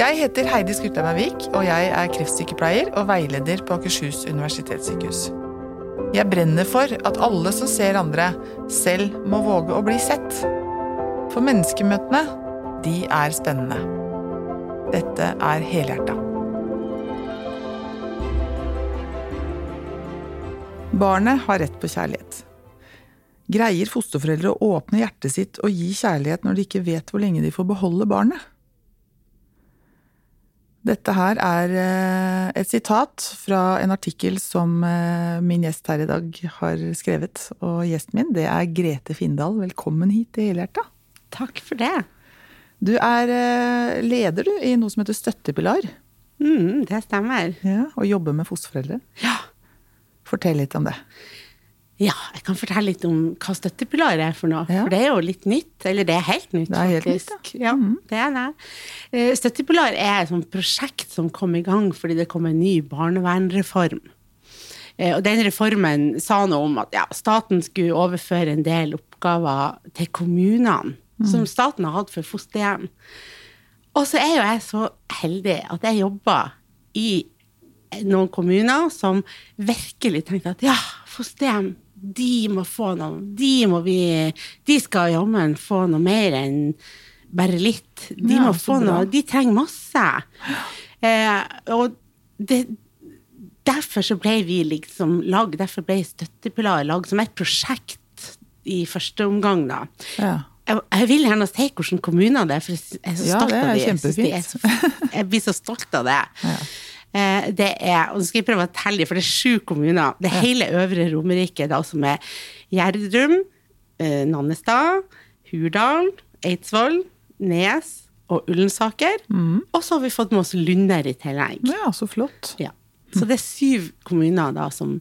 Jeg heter Heidi Skutheimavik, og jeg er kreftsykepleier og veileder på Akershus universitetssykehus. Jeg brenner for at alle som ser andre, selv må våge å bli sett. For menneskemøtene, de er spennende. Dette er Helhjerta. Barnet har rett på kjærlighet. Greier fosterforeldre å åpne hjertet sitt og gi kjærlighet når de ikke vet hvor lenge de får beholde barnet? Dette her er eh, et sitat fra en artikkel som eh, min gjest her i dag har skrevet. Og gjesten min, det er Grete Findal. Velkommen hit til Helhjerta. Takk for det. Du er eh, leder du i noe som heter Støttepilar. Mm, det stemmer. Ja, og jobber med fosterforeldre. Ja. Fortell litt om det. Ja, jeg kan fortelle litt om hva støttepilar er for noe. Ja. For det er jo litt nytt. Eller det er helt nytt, Det er helt nytt, ja. ja. det er det. Eh, Støttepilar er et sånt prosjekt som kom i gang fordi det kom en ny barnevernreform. Eh, Og den reformen sa noe om at ja, staten skulle overføre en del oppgaver til kommunene, som staten har hatt for fosterhjem. Og så er jo jeg så heldig at jeg jobber i noen kommuner som virkelig tenkte at ja, fosterhjem, de må få noe. De må vi De skal jammen få noe mer enn bare litt. De Ja, må få noe. De trenger masse. Eh, og det Derfor så ble vi liksom lag, derfor ble Støttepilar lag som et prosjekt i første omgang, da. Ja. Jeg, jeg vil gjerne si hvordan kommunene det er, for jeg er så Ja, stolt det er av det. Jeg, jeg blir så stolt av det. Eh, Det er, og nå skal jeg prøve å telle, for det er sju kommuner. Det er hele Øvre Romerike, da, som er Gjerdrum, eh, Nannestad, Hurdal, Eidsvoll, Nes og Ullensaker. Og så har vi fått med oss Lunder i tillegg. ja, så flott. Ja. Så det er syv kommuner da som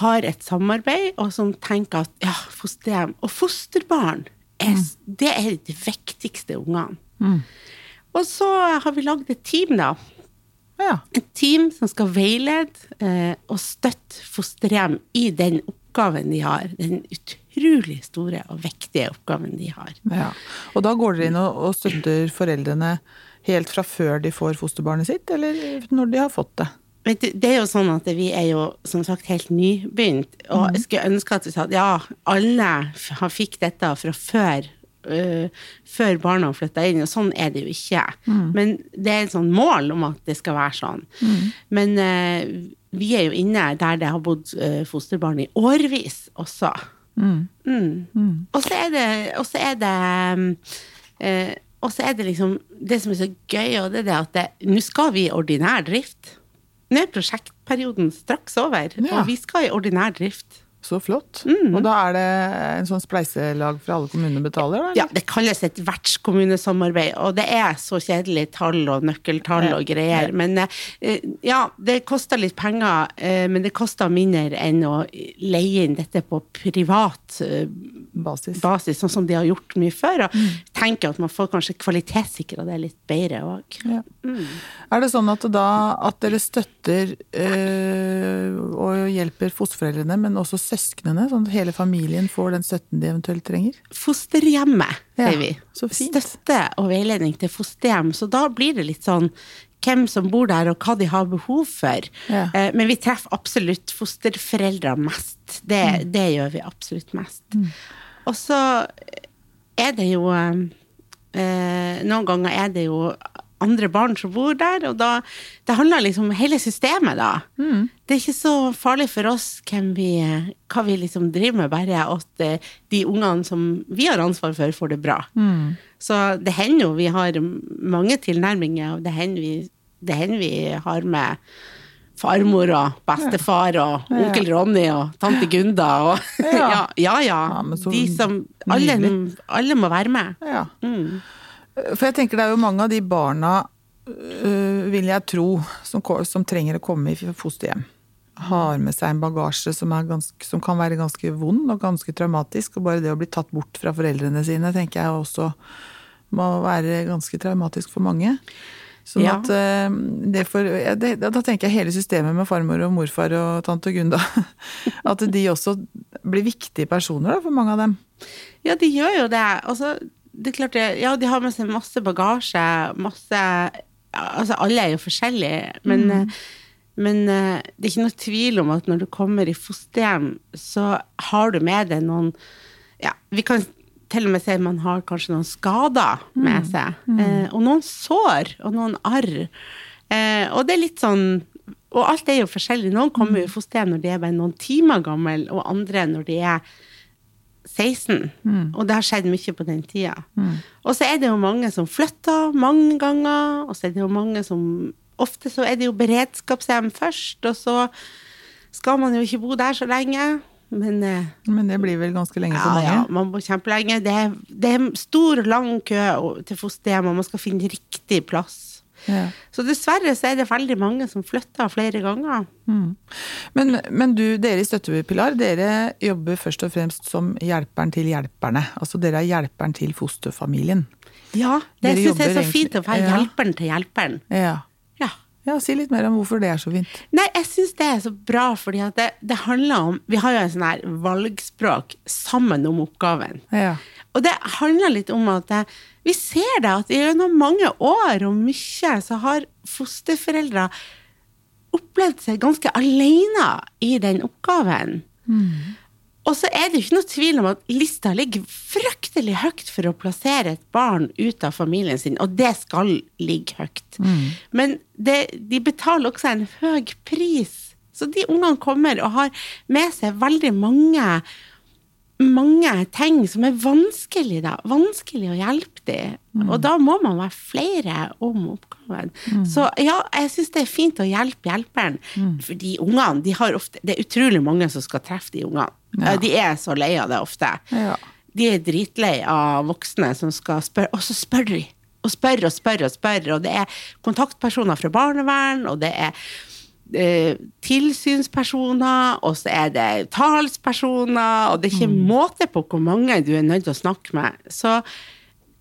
har et samarbeid, og som tenker at ja, fosterhjem og fosterbarn, er, det er de viktigste ungene. Og så har vi lagd et team, da. Ja. Et team som skal veilede eh, og støtte fosterhjem i den oppgaven de har. Den utrolig store og viktige oppgaven de har. ja. Og da går dere inn og, støtter foreldrene helt fra før de får fosterbarnet sitt, eller når de har fått det? Det er jo sånn at vi er jo som sagt helt nybegynt, og jeg skulle ønske at vi sa at ja, alle fikk dette fra før, øh, før barna flytta inn, og sånn er det jo ikke. Men det er et sånn mål om at det skal være sånn. Men uh, vi er jo inne der det har bodd uh, fosterbarn i årvis også. Mm. Og så er det, og så er det og så er det liksom Det som er så gøy, og det er det at nå skal vi i ordinær drift. Nå er prosjektperioden straks over, Ja. og vi skal i ordinær drift. Så flott. Mm. Og da er det en sånn spleiselag for alle kommunene betaler, da? eller? Ja, det kalles et vertskommunesamarbeid, og det er så kjedelig tall og nøkkeltall og greier. Men eh, ja, det koster litt penger, eh, men det koster mindre enn å leie inn dette på privat eh, Basis. basis, sånn som de har gjort mye før. Og tenker at man får kanskje kvalitetssikra det litt bedre òg. Ja. Er det sånn at, da, at dere støtter øh, og hjelper fosterforeldrene, men også søsknene, sånn at hele familien får den støtten de eventuelt trenger? Fosterhjemmet, Ja, sier vi. så fint. Støtte og veiledning til fosterhjem. Så da blir det litt sånn hvem som bor der, og hva de har behov for. Ja. Eh, Men vi treffer absolutt fosterforeldre mest. Det, Mm. det gjør vi absolutt mest. Og så er det jo eh, Noen ganger er det jo andre barn som bor der, og da Det handler liksom om hele systemet, da. Mm. Det er ikke så farlig for oss vi, hva vi liksom driver med, bare at eh, de ungene som vi har ansvar for, får det bra. Mm. Så det hender jo vi har mange tilnærminger, og det hender vi, det hender vi har med farmor og bestefar og onkel Ronny og tante Gunda og Ja. ja, ja. De som alle, alle må være med. Ja. Mm. For jeg tenker det er jo mange av de barna, øh, vil jeg tro, som, som trenger å komme i fosterhjem. Har med seg en bagasje som, ganske, som kan være ganske vond og ganske traumatisk. Og bare det å bli tatt bort fra foreldrene sine tenker jeg også må være ganske traumatisk for mange. Sånn Ja. at øh, det for, det, Da tenker jeg hele systemet med farmor og morfar og tante Gunda. At de også blir viktige personer da, for mange av dem. Ja, de gjør jo det. Altså, det er klart, det- ja, de har med seg masse bagasje, masse Altså, alle er jo forskjellige, men, mm. men uh, det er ikke noe tvil om at når du kommer i fosterhjem, så har du med deg noen Ja, vi kan til og med sier man har kanskje noen skader med seg. Eh, og noen sår, og noen arr. Eh, og det er litt sånn Og alt er jo forskjellig. Noen kommer i fosterhjem når de er bare noen timer gammel, og andre når de er 16. Og det har skjedd mye på den tida. Og så er det jo mange som flytter mange ganger, og så er det jo mange som Ofte så er det jo beredskapshjem først, og så skal man jo ikke bo der så lenge. Men eh, Men det blir vel ganske lenge for mange? ja, man bor kjempelenge. Det er, det er stor lang kø til fosterhjem, og man skal finne riktig plass. Ja. Så dessverre så er det veldig mange som flytter flere ganger. Men, men du, dere i Støttepilar, dere jobber først og fremst som hjelperen til hjelperne. Altså dere er hjelperen til fosterfamilien. Ja, det syns jeg er så egentlig- fint å være Ja. hjelperen til hjelperen. Ja. Ja. si litt mer om hvorfor det er så fint. Nei, jeg syns det er så bra, fordi at det, det handler om Vi har jo en sånn her valgspråk sammen om oppgaven. Ja. Og det handler litt om at vi ser det at gjennom mange år og mye så har fosterforeldre opplevd seg ganske alene i den oppgaven. Og så er det jo ikke noe tvil om at lista ligger fryktelig høyt for å plassere et barn ut av familien sin, og det skal ligge høyt. Men det, de betaler også en høy pris. Så de ungene kommer og har med seg veldig mange mange ting som er vanskelig, da. Vanskelig å hjelpe dem. Og da må man være flere om oppgaven. Så ja, jeg syns det er fint å hjelpe hjelperen. For de ungene, de har ofte Det er utrolig mange som skal treffe de ungene. Ja. De er så lei av det ofte. Ja. De er dritlei av voksne som skal spørre, og så spør de. Og spør og spør og spør, og det er kontaktpersoner fra barnevern, og det er tilsynspersoner, og så er det talspersoner, og det er ikke måte på hvor mange du er nødt til å snakke med. Så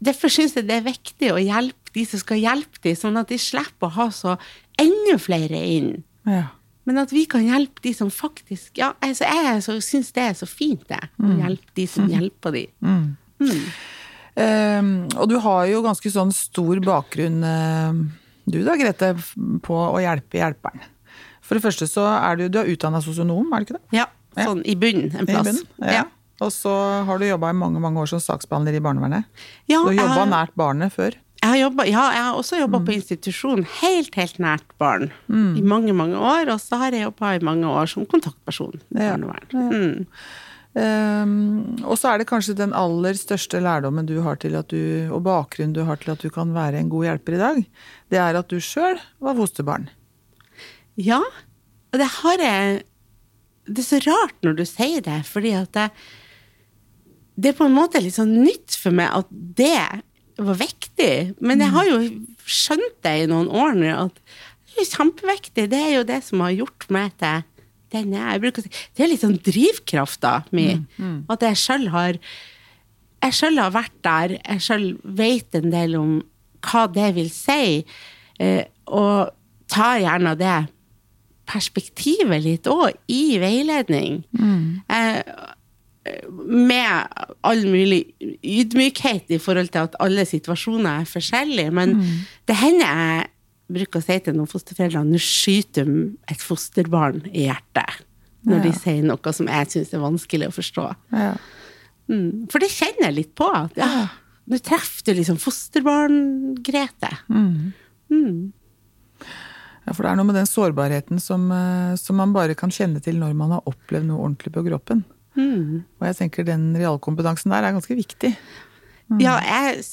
derfor syns jeg det er viktig å hjelpe de som skal hjelpe de, sånn at de slipper å ha så enda flere inn. Ja. Men at vi kan hjelpe de som faktisk Ja, altså jeg så syns det er så fint, det. Å hjelpe de som hjelper de. Ehm, og du har jo ganske sånn stor bakgrunn, ehm, du da, Grete, på å hjelpe hjelperen. For det første så er du, du er utdanna sosionom, er du ikke det? Ja, sånn i bunnen en I plass. bunnen? Ja. Og så har du jobba i mange mange år som saksbehandler i barnevernet. Ja, du har jobba nært barnet før. Jeg har, jobbet, ja, jeg har også jobba Mm. på institusjon, helt, helt nært barn, i mange, mange år. Og så har jeg jobba i mange år som kontaktperson i Ja, barnevern. Mm. Um, og så er det kanskje den aller største lærdommen du har til at du, og bakgrunnen du har til at du kan være en god hjelper i dag, det er at du sjøl var fosterbarn. Ja, og det har jeg Det er så rart når du sier det, fordi at det, det er på en måte litt sånn nytt for meg at det var viktig. Men jeg har jo skjønt det i noen år nå, at det er kjempeviktig. Det er jo det som har gjort meg til den jeg er. Bruker å si, Det er litt sånn drivkrafta mi. At jeg sjøl har jeg sjøl har vært der, jeg sjøl vet en del om hva det vil si, eh, og tar gjerne det perspektivet litt òg i veiledning. Eh, med all mulig ydmykhet i forhold til at alle situasjoner er forskjellige. Men det hender jeg bruker å si til noen fosterforeldre nå skyter et fosterbarn i hjertet. Når de sier noe som jeg syns er vanskelig å forstå. Ja. Mm. For det kjenner jeg litt på. At, ja, nå treffer du liksom fosterbarn, Grete. Mm. Ja, for det er noe med den sårbarheten som, eh, som man bare kan kjenne til når man har opplevd noe ordentlig på kroppen. Mm. Og jeg tenker den realkompetansen der er ganske viktig. Ja, jeg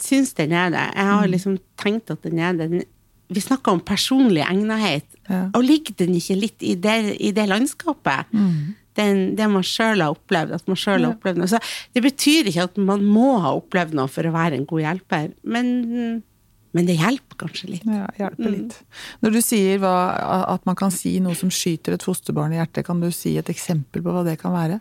syns den er det. Jeg har liksom tenkt at den er det. Vi snakker om personlig egnethet. Ja. Og ligger den ikke litt i det, i det landskapet? Den, det man sjøl har opplevd. At man selv har opplevd noe. Så det betyr ikke at man må ha opplevd noe for å være en god hjelper, men, men det hjelper kanskje litt. Ja, hjelper litt. Når du sier hva, at man kan si noe som skyter et fosterbarn i hjertet, kan du si et eksempel på hva det kan være?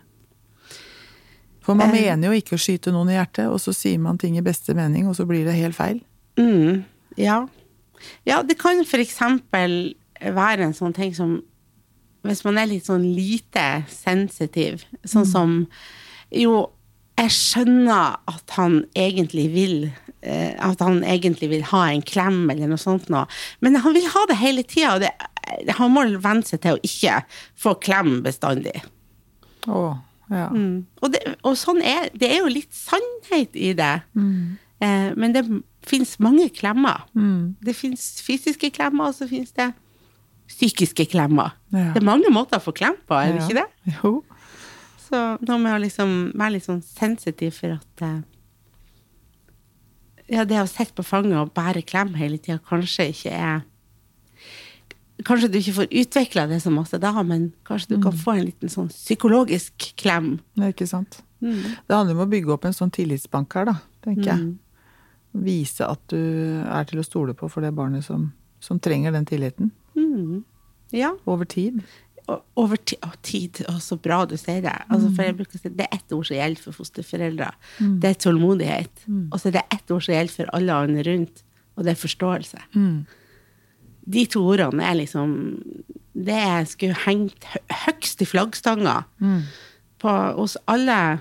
For man Eh. mener jo ikke å skyte noen i hjertet, og så sier man ting i beste mening, og så blir det helt feil. Mm, ja. ja, det kan for eksempel være en sånn ting som Hvis man er litt sånn lite sensitiv, sånn som Jo, jeg skjønner at han egentlig vil at han egentlig vil ha en klem eller noe sånt noe. Men han vil ha det hele tida, og det, han må venne seg til å ikke få klem bestandig. Oh, ja. Mm. Og, det, og sånn er det er jo litt sannhet i det. Eh, men det fins mange klemmer. Mm. Det fins fysiske klemmer, og så fins det psykiske klemmer. Ja. Det er mange måter å få klem på, er det Ja. ikke det? Jo. Så nå må jeg liksom være litt sånn sensitiv for at eh, Ja, det å sitte på fanget og bære klem hele tida kanskje ikke er Kanskje du ikke får utvikla det så masse da, men kanskje du kan få en liten sånn psykologisk klem. Det er ikke sant. Mm. Det handler om å bygge opp en sånn tillitsbank her, da, tenker jeg. Vise at du er til å stole på for det barnet som, som trenger den tilliten. Mm. Ja. Over tid. Over ti å, tid. Å, så bra du sier det. Altså, for jeg bruker å si, det er ett ord som gjelder for fosterforeldre. Det er tålmodighet. Og så er det ett ord som gjelder for alle andre rundt, og det er forståelse. Mm. De to ordene er liksom Det jeg skulle hengt høgst i flaggstanga på, hos alle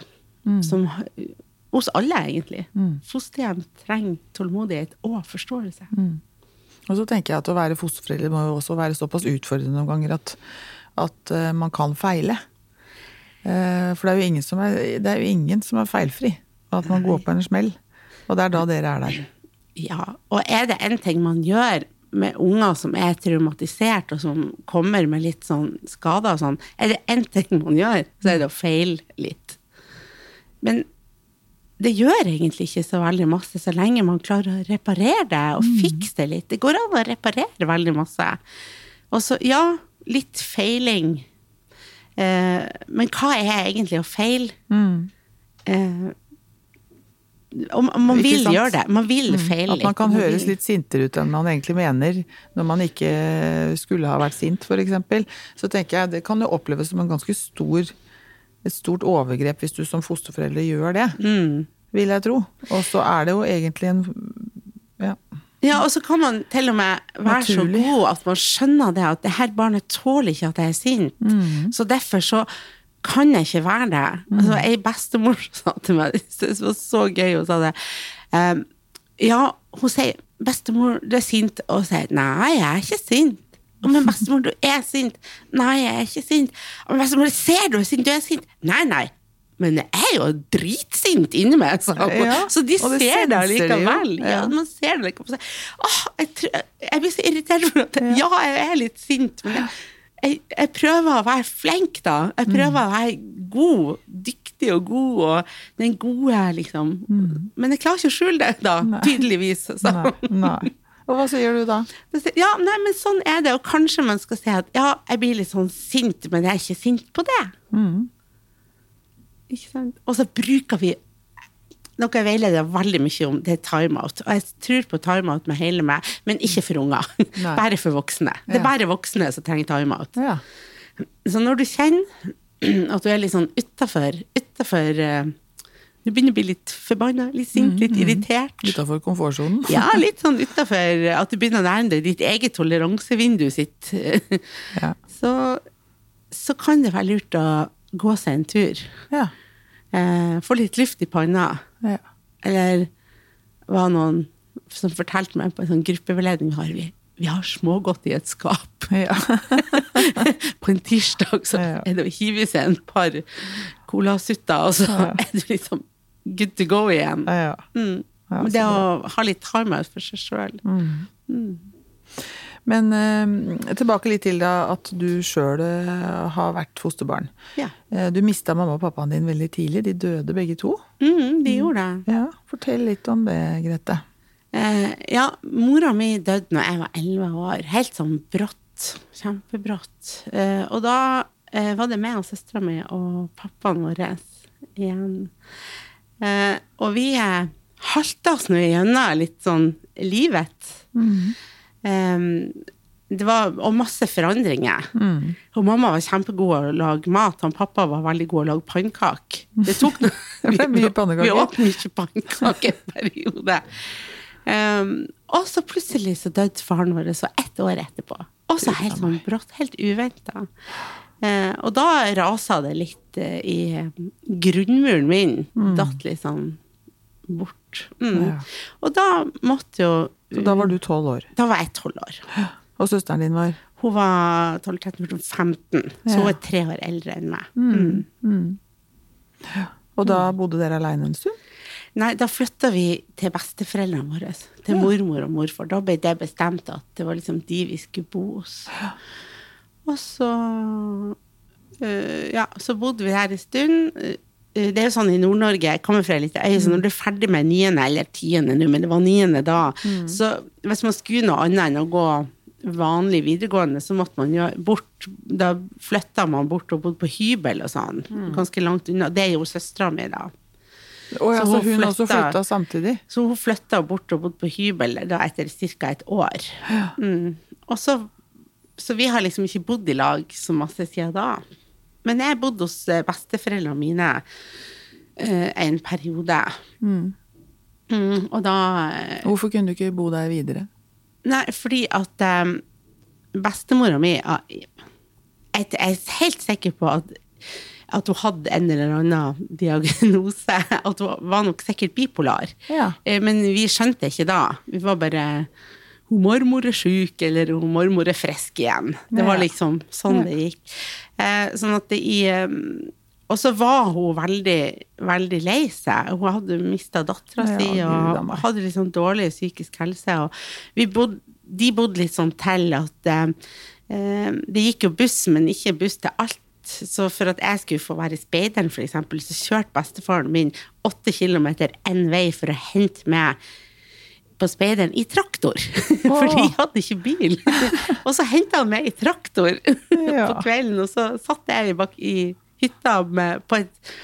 som Hos alle, egentlig. Fosterhjem trenger tålmodighet og forståelse. Og så tenker jeg at å være fosterforelder må jo også være såpass utfordrende noen ganger at, at eh, man kan feile. Eh, for det er, jo ingen som er, det er jo ingen som er feilfri. At man går på en smell. Og det er da dere er der. Ja, og er det en ting man gjør med unger som er traumatisert, og som kommer med litt sånn skader og sånn, er det en ting man gjør, så er det å feile litt. Men det gjør egentlig ikke så veldig masse, så lenge man klarer å reparere det og fikse det litt. Det går an å reparere veldig masse. Og så, ja, litt feiling. Eh, men hva er egentlig å feile? Eh, og man vil gjøre det. Man vil feile litt. At man kan Man høres vil- litt sintere ut enn man egentlig mener når man ikke skulle ha vært sint, f.eks. Så tenker jeg det kan jo oppleves som en ganske stor, et stort overgrep hvis du som fosterforelder gjør det. Mm. Vil jeg tro. Og så er det jo egentlig en ja. Ja, og så kan man til og med være så god at man skjønner det, at det her barnet tåler ikke at jeg er sint. Mm. Så derfor så kan jeg ikke være det. Altså, ei bestemor sa til meg, det var så gøy, hun sa det. Um, ja, hun sier, bestemor, du er sint, og hun sier, nei, jeg er ikke sint. Men bestemor, du er sint. Nei, jeg er ikke sint. Men bestemor, ser du er sint, du er sint. Nei, nei. Men jeg er jo dritsint inni meg, så. Ja, så de ser det likevel. de Ja, man ser det likevel. Åh, jeg, tror- jeg blir så irritert for at ja, jeg er litt sint, men jeg, jeg, jeg prøver å være flink, da. Jeg prøver å være god, dyktig og god, og den gode, liksom. Men jeg klarer ikke å skjule det, da, tydeligvis. Så. Nei, nei. Og hva sier du da? Ja, nei, men sånn er det, og kanskje man skal si at ja, jeg blir litt sånn sint, men jeg er ikke sint på det. Sant? Og så bruker vi noe jeg veileder veldig mye om, det er timeout. Og jeg tror på timeout med hele meg, men ikke for unger. Nei. Bare for voksne. Det er bare voksne som trenger timeout. Ja. Så når du kjenner at du er litt sånn utafor Utafor eh, Du begynner å bli litt forbanna, litt sint, litt irritert. Utafor komfortsonen? Ja, litt sånn utafor at du begynner å nærme deg ditt eget toleransevindu sitt. Ja. Så, så kan det være lurt å gå seg en tur. Ja. Eh, få litt luft i panna. ja. Eller var noen som fortalte meg på en sånn gruppeveiledning har vi, vi har smågodt i et skap. ja. På en tirsdag så er det å hive i seg en par colasutter, og så er du liksom good to go igjen. ja. Mm. Men det å ha litt time out for seg sjøl. Men eh, tilbake litt til da at du sjøl har vært fosterbarn. Ja. Eh, du mista mamma og pappaen din veldig tidlig. De døde begge to. Mm, de gjorde det. Ja, Fortell litt om det, Grete. Eh, ja, mora mi døde når jeg var elleve år. Helt sånn brått. Kjempebrått. Eh, og da eh, var det meg og søstera mi og pappaen vår igjen. Eh, og vi eh, halta oss nå igjennom litt sånn livet. Eh, det var, og masse forandringer. Og mamma var kjempegod å lage mat, og pappa var veldig god å lage pannekaker. Det tok noe. Vi åt mye pannekaker en periode. Um, og så plutselig så døde faren vår så ett år etterpå. Også helt sånn brått, helt uventa. Uh, og da rasa det litt uh, i grunnmuren min. Datt litt sånn bort. Mm. Ja. Og da måtte jo Så da var du tolv år. Da var jeg tolv år. Og søsteren din var Hun var 12-13-14-15, så hun er tre år eldre enn meg. Mm. Og da bodde dere aleine en stund? Nei, da flytta vi til besteforeldrene våre. Til mormor og morfar. Da ble det bestemt at det var liksom de vi skulle bo hos. Og så øh, Ja, så bodde vi her en stund. Øh, Det er jo sånn i Nord-Norge, jeg kommer fra ei lita øy, så når du er ferdig med niende, eller tiende nå, men det var niende da, så hvis man skulle noe annet enn å gå vanlig videregående, så måtte man jo bort Da flytta man bort og bodde på hybel og sånn, ganske langt unna. Det gjorde søstera mi, da. Oh, ja, Så så hun hun også flytta- flytta samtidig? Så hun flytta bort og bodde på hybel da etter ca. et år. Mm. Og så, så vi har liksom ikke bodd i lag så masse siden da. Men jeg bodde hos eh, besteforeldrene mine uh, en periode. Mm, og da eh, Hvorfor kunne du ikke bo der videre? Nei, fordi at um, bestemora mi ah, Jeg jeg er helt sikker på at, at hun hadde en eller annen diagnose. At hun var nok sikkert bipolar. Ja. Men vi skjønte ikke da. Vi var bare hun mormor er sjuk, eller hun mormor er frisk igjen. Det var liksom sånn Ja. det gikk. Eh, sånn at det i um, Og så var hun veldig, veldig lei seg. Hun hadde mista dattera Ja, si Gud og hadde litt sånn dårlig psykisk helse. Og vi bodde, de bodde litt sånn til at eh, eh, det gikk jo buss, men ikke buss til alt. Så for at jeg skulle få være i speideren, eksempel, så kjørte bestefaren min åtte kilometer én vei for å hente meg på speideren i traktor. For de hadde ikke bil. og så henta han meg i traktor Ja. på kvelden, og så satt jeg bak i hytta med, på et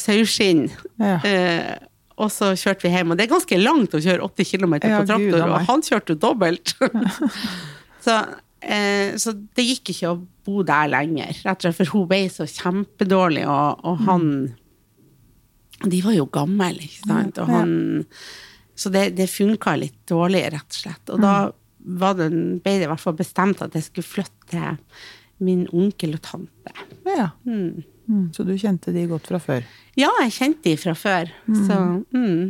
saueskinn. Ja. Eh, og så kjørte vi hjem. Og det er ganske langt å kjøre 80 km på ja, traktor, Gud, og han kjørte jo dobbelt. så, eh, så det gikk ikke å bo der lenger, rett og slett, for hun ble så kjempedårlig, og, og han De var jo gamle, ikke sant, og han Så det, det funka litt dårlig, rett og slett. Og da var det, ble det i hvert fall bestemt at jeg skulle flytte til min onkel og tante. Ja. Mm, Så du kjente de godt fra før? Ja, jeg kjente de fra før. Så, mm.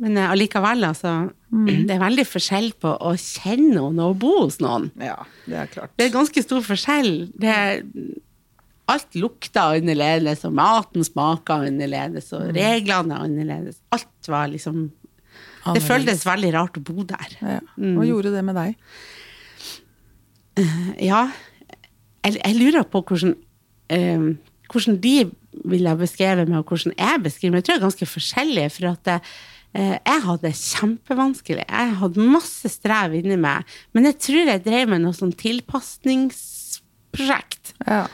Men eh, allikevel, altså. Det er veldig forskjell på å kjenne noen og å bo hos noen. Ja, det er klart. Det er ganske stor forskjell. Det er, alt lukter annerledes, og maten smaker annerledes, og reglene er annerledes. Alt var liksom Det føltes veldig rart å bo der. Ja. Hva gjorde det med deg? Ja, jeg, jeg lurer på hvordan, eh, hvordan de ville beskrevet meg, og hvordan jeg beskriver meg. Jeg tror jeg er ganske forskjellig. for at eh, jeg hadde det kjempevanskelig. Jeg hadde masse strev inni meg, men jeg tror jeg drev med noe sånn tilpasningsprosjekt. Ja.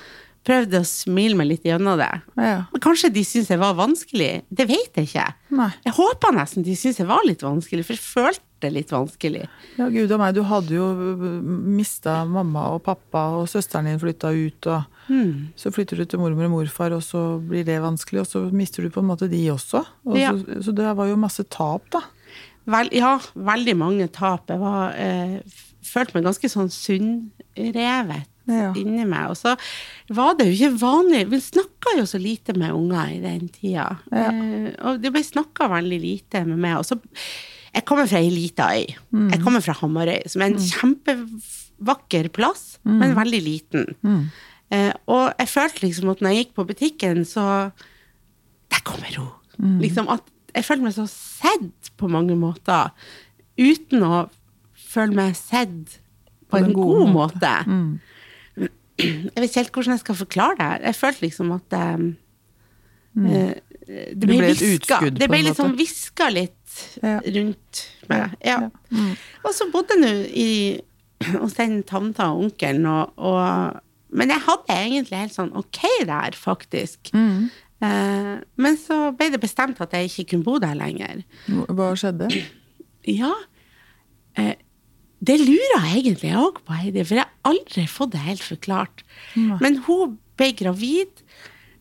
Prøvde å smile meg litt gjennom det. ja. Kanskje de syntes jeg var vanskelig. Det vet jeg ikke. Nei. Jeg håpa nesten de syntes jeg var litt vanskelig, for jeg følte det litt vanskelig. Ja, gud og meg, du hadde jo mista mamma og pappa, og søsteren din flytta ut, og mm. så flytter du til mormor og morfar, og så blir det vanskelig, og så mister du på en måte de også. Og Ja. så, så det var jo masse tap, da. Vel, ja, veldig mange tap. Jeg var, eh, følte meg ganske sånn sunnrevet Ja. inni meg. Og så var det jo ikke vanlig Vi snakka jo så lite med unger i den tida. Ja. Eh, og det ble snakka veldig lite med meg. Og så Jeg kommer fra ei lita øy. Mm. Jeg kommer fra Hamarøy, som er en kjempevakker plass, Mm. men veldig liten. Eh, og jeg følte liksom at når jeg gikk på butikken, så Der kommer hun! Mm. Liksom at jeg følte meg så sett på mange måter, uten å føle meg sett på, en god, måte. Mm. Jeg vet ikke helt hvordan jeg skal forklare det. Jeg følte liksom at um, mm. det ble, ble utskudd, Det ble liksom måte. hviska litt Ja. rundt meg. Ja. Ja. Mm. Og så bodde jeg nå hos den tanta og onkelen, og, og Men jeg hadde egentlig helt sånn ok der, faktisk. Mm. Uh, men så ble det bestemt at jeg ikke kunne bo der lenger. Hva skjedde? Ja, eh, det lurer jeg egentlig òg på, Heidi, for jeg har aldri fått det helt forklart. Mm. Men hun ble gravid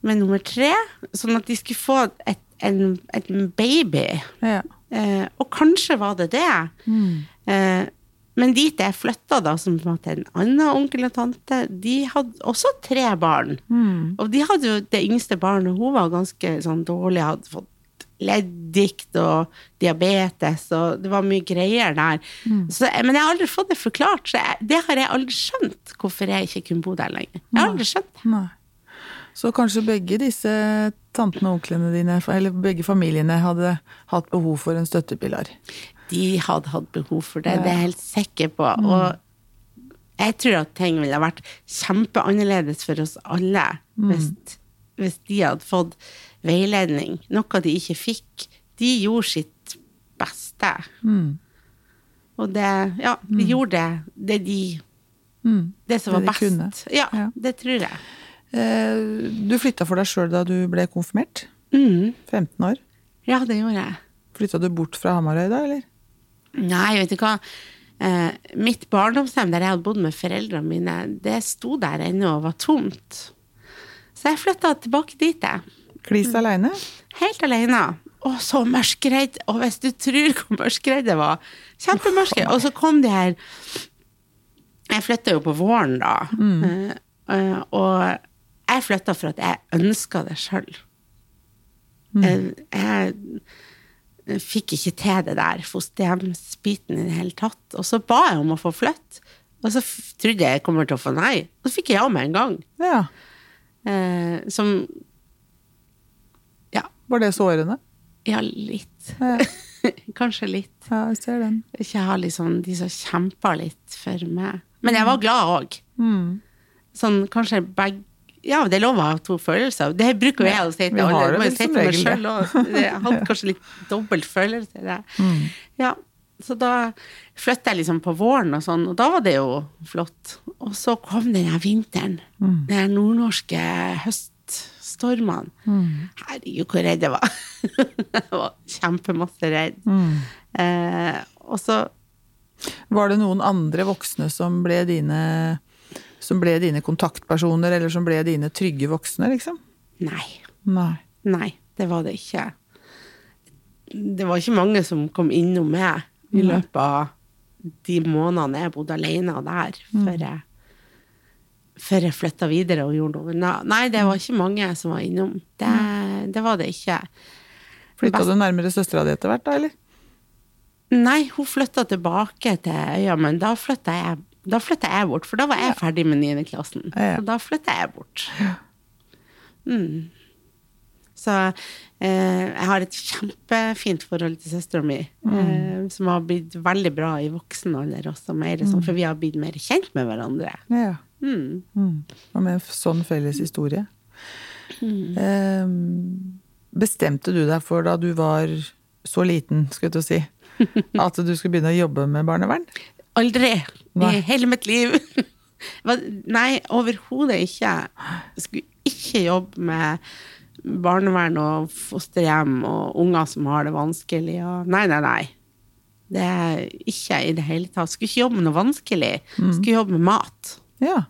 med nummer tre, sånn at de skulle få et, en, et baby. Ja. Eh, og kanskje var det det. Eh, men dit jeg flytta, da, som på en måte en annen onkel og tante, de hadde også tre barn. Og de hadde jo det yngste barnet, hun var ganske sånn dårlig, hadde fått leddgikt og diabetes, og det var mye greier der. Så, men jeg har aldri fått det forklart, så jeg, det har jeg aldri skjønt, hvorfor jeg ikke kunne bo der lenger. Jeg har aldri skjønt det. Nei. Så kanskje begge disse tantene og onklene dine, eller begge familiene, hadde hatt behov for en støttepilar. De hadde hatt behov for det, det er jeg helt sikker på. Og jeg tror at ting ville vært kjempeannerledes for oss alle hvis, hvis de hadde fått veiledning, noe de ikke fikk. De gjorde sitt beste. Og det Ja, de gjorde det, det de Det som var Det de best. kunne. Ja, Ja. det tror jeg. Eh, Du flytta for deg sjøl da du ble konfirmert? Mm. 15 år? Ja, det gjorde jeg. Flytta du bort fra Hamarøy da, eller? Nei, vet du hva. Eh, mitt barndomshjem der jeg hadde bodd med foreldrene mine, det sto der ennå og var tomt. Så jeg flytta tilbake dit, jeg. Klis aleine? Helt alene. Å, så mørkredd. Og hvis du tror hvor mørkredd det var. Kjempemørkredd. Og så kom de her Jeg flytta jo på våren, da. Mm. Uh, og jeg flytta for at jeg ønska det sjøl. Jeg, jeg fikk ikke til det der fosterhjemsbiten i det hele tatt. Og så ba jeg om å få flytte. Og så trodde jeg jeg kommer til å få nei. Og så fikk jeg ja med en gang. Ja. Uh, som Var det sårende? ja, litt. Ja, Kanskje litt. ja jeg ser den. Ikke ha liksom de som kjemper litt for meg. Men jeg var glad òg. Mm. Sånn kanskje begge Ja, det er lov å ha to følelser. Det bruker jo jeg å si til alle. det Må jo si som til meg det. Jeg hadde kanskje litt dobbelt følelse. i Det. Mm. Ja, så da flytta jeg liksom på våren og sånn, og da var det jo flott. Og så kom den her vinteren. Mm. Den nordnorske nordnorske høststormene. Mm. Herregud, hvor redd jeg var. jeg var kjempemasse redd. Mm. Eh, og så Var det noen andre voksne som ble dine som ble dine kontaktpersoner, eller som ble dine trygge voksne, liksom? Nei. Nei. Nei, det var det ikke. Det var ikke mange som kom innom meg i løpet av de månedene jeg bodde alene der, Mm. før jeg, før jeg flytta videre og gjorde noe. Nei, det var ikke mange som var innom. Det, det var det ikke. Flytta du nærmere søstera di etter hvert, da, eller? Nei, hun flytta tilbake til øya, men da flytta jeg, jeg bort, for da var jeg ferdig med 9. klassen. Ja. Så da flytta jeg bort. Mm. Så eh, jeg har et kjempefint forhold til søstera mi, eh, som har blitt veldig bra i voksen alder også, mer sånn, for vi har blitt mer kjent med hverandre. Ja. Mm. Mm. Og med en sånn felles historie. Eh, bestemte du deg for da du var så liten, skulle jeg til å si, at du skulle begynne å jobbe med barnevern? Aldri i hele mitt liv. Nei, overhodet ikke. Jeg skulle ikke jobbe med barnevern og fosterhjem og unger som har det vanskelig. Og nei, nei, nei. Det er ikke i det hele tatt. Skulle ikke jobbe med noe vanskelig. Skulle jobbe med mat. Ja.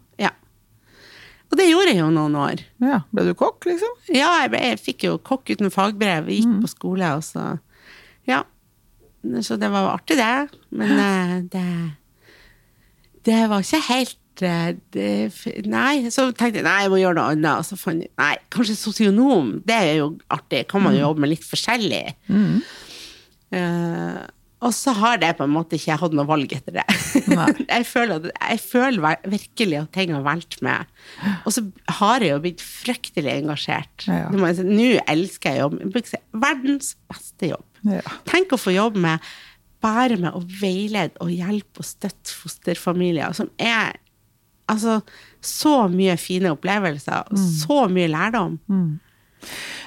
Og det gjorde jeg jo noen år. ja. Ble du kokk, liksom? Ja, jeg, ble, jeg fikk jo kokk uten fagbrev, gikk på skole, og så Ja. Så det var artig, det. Men eh, det Det var ikke helt eh, det, Nei, så tenkte jeg nei, jeg må gjøre noe annet. Og så fant jeg nei, kanskje sosionom. Det er jo artig. Kan man jo jobbe med litt forskjellig. Eh, og så har jeg på en måte ikke hatt noe valg etter det. Jeg føler, jeg føler virkelig at ting har valgt meg. Og så har jeg jo blitt fryktelig engasjert. Ja. ja. si. Nå elsker jeg jobb. Jeg Verdens beste jobb. Ja. Tenk å få jobbe med bare med å veilede og hjelpe og støtte fosterfamilier, som er altså så mye fine opplevelser, og så mye lærdom.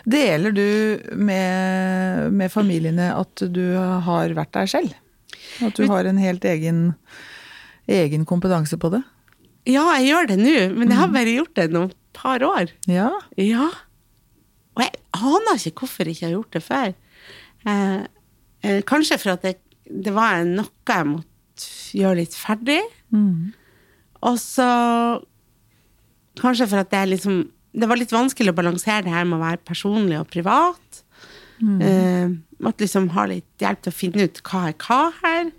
Deler du med, med familiene at du har vært der selv? At du har en helt egen, egen kompetanse på det? Ja, jeg gjør det nå, men jeg har bare gjort det noen par år. Ja. Ja. Og jeg aner ikke hvorfor jeg ikke har gjort det før. Eh, eh, kanskje for at det, det var noe jeg måtte gjøre litt ferdig. Og så kanskje for at er liksom Det var litt vanskelig å balansere det her med å være personlig og privat. Eh, måtte liksom ha litt hjelp til å finne ut hva er hva her.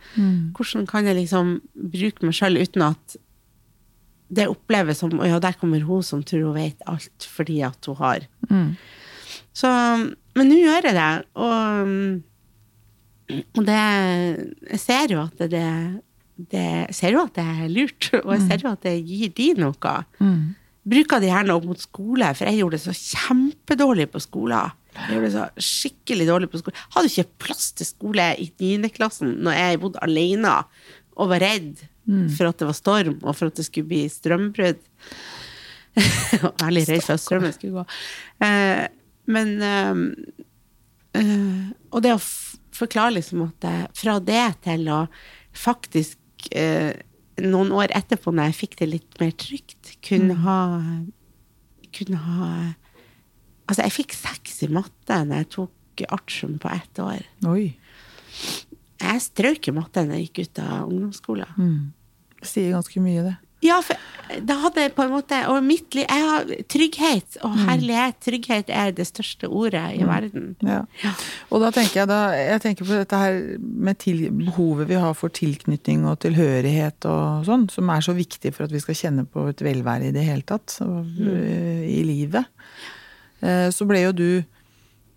Hvordan kan jeg liksom bruke meg sjøl uten at det oppleves som ja, der kommer hun som tror hun vet alt fordi at hun har så, men nå gjør jeg det, og, mm, og det Jeg ser jo at det, det jeg ser jo at det er lurt, og jeg ser jo at det gir de noe. Bruker det gjerne opp mot skole, for jeg gjorde det så kjempedårlig på skolen. Jeg gjorde det så skikkelig dårlig på skole. Hadde ikke plass til skole i 9. klassen når jeg bodde alene og var redd for at det var storm, og for at det skulle bli strømbrudd. Veldig redd for at strømmen skulle gå. Eh, men eh, eh, Og det å forklare liksom at fra det til å faktisk eh, noen år etterpå, når jeg fikk det litt mer trygt, kunne ha Kunne ha Altså, jeg fikk seks i matte når jeg tok artium på ett år. Oi. Jeg strøk i matte når jeg gikk ut av ungdomsskolen. Det sier ganske mye, det. Ja, for da hadde jeg på en måte Og mitt liv Jeg har trygghet, og herlighet. Trygghet er det største ordet i verden. Ja. Og da tenker jeg da Jeg tenker på dette her med til, behovet vi har for tilknytning og tilhørighet og sånn, som er så viktig for at vi skal kjenne på et velvære i det hele tatt, og, mm. i livet. Eh, Så ble jo du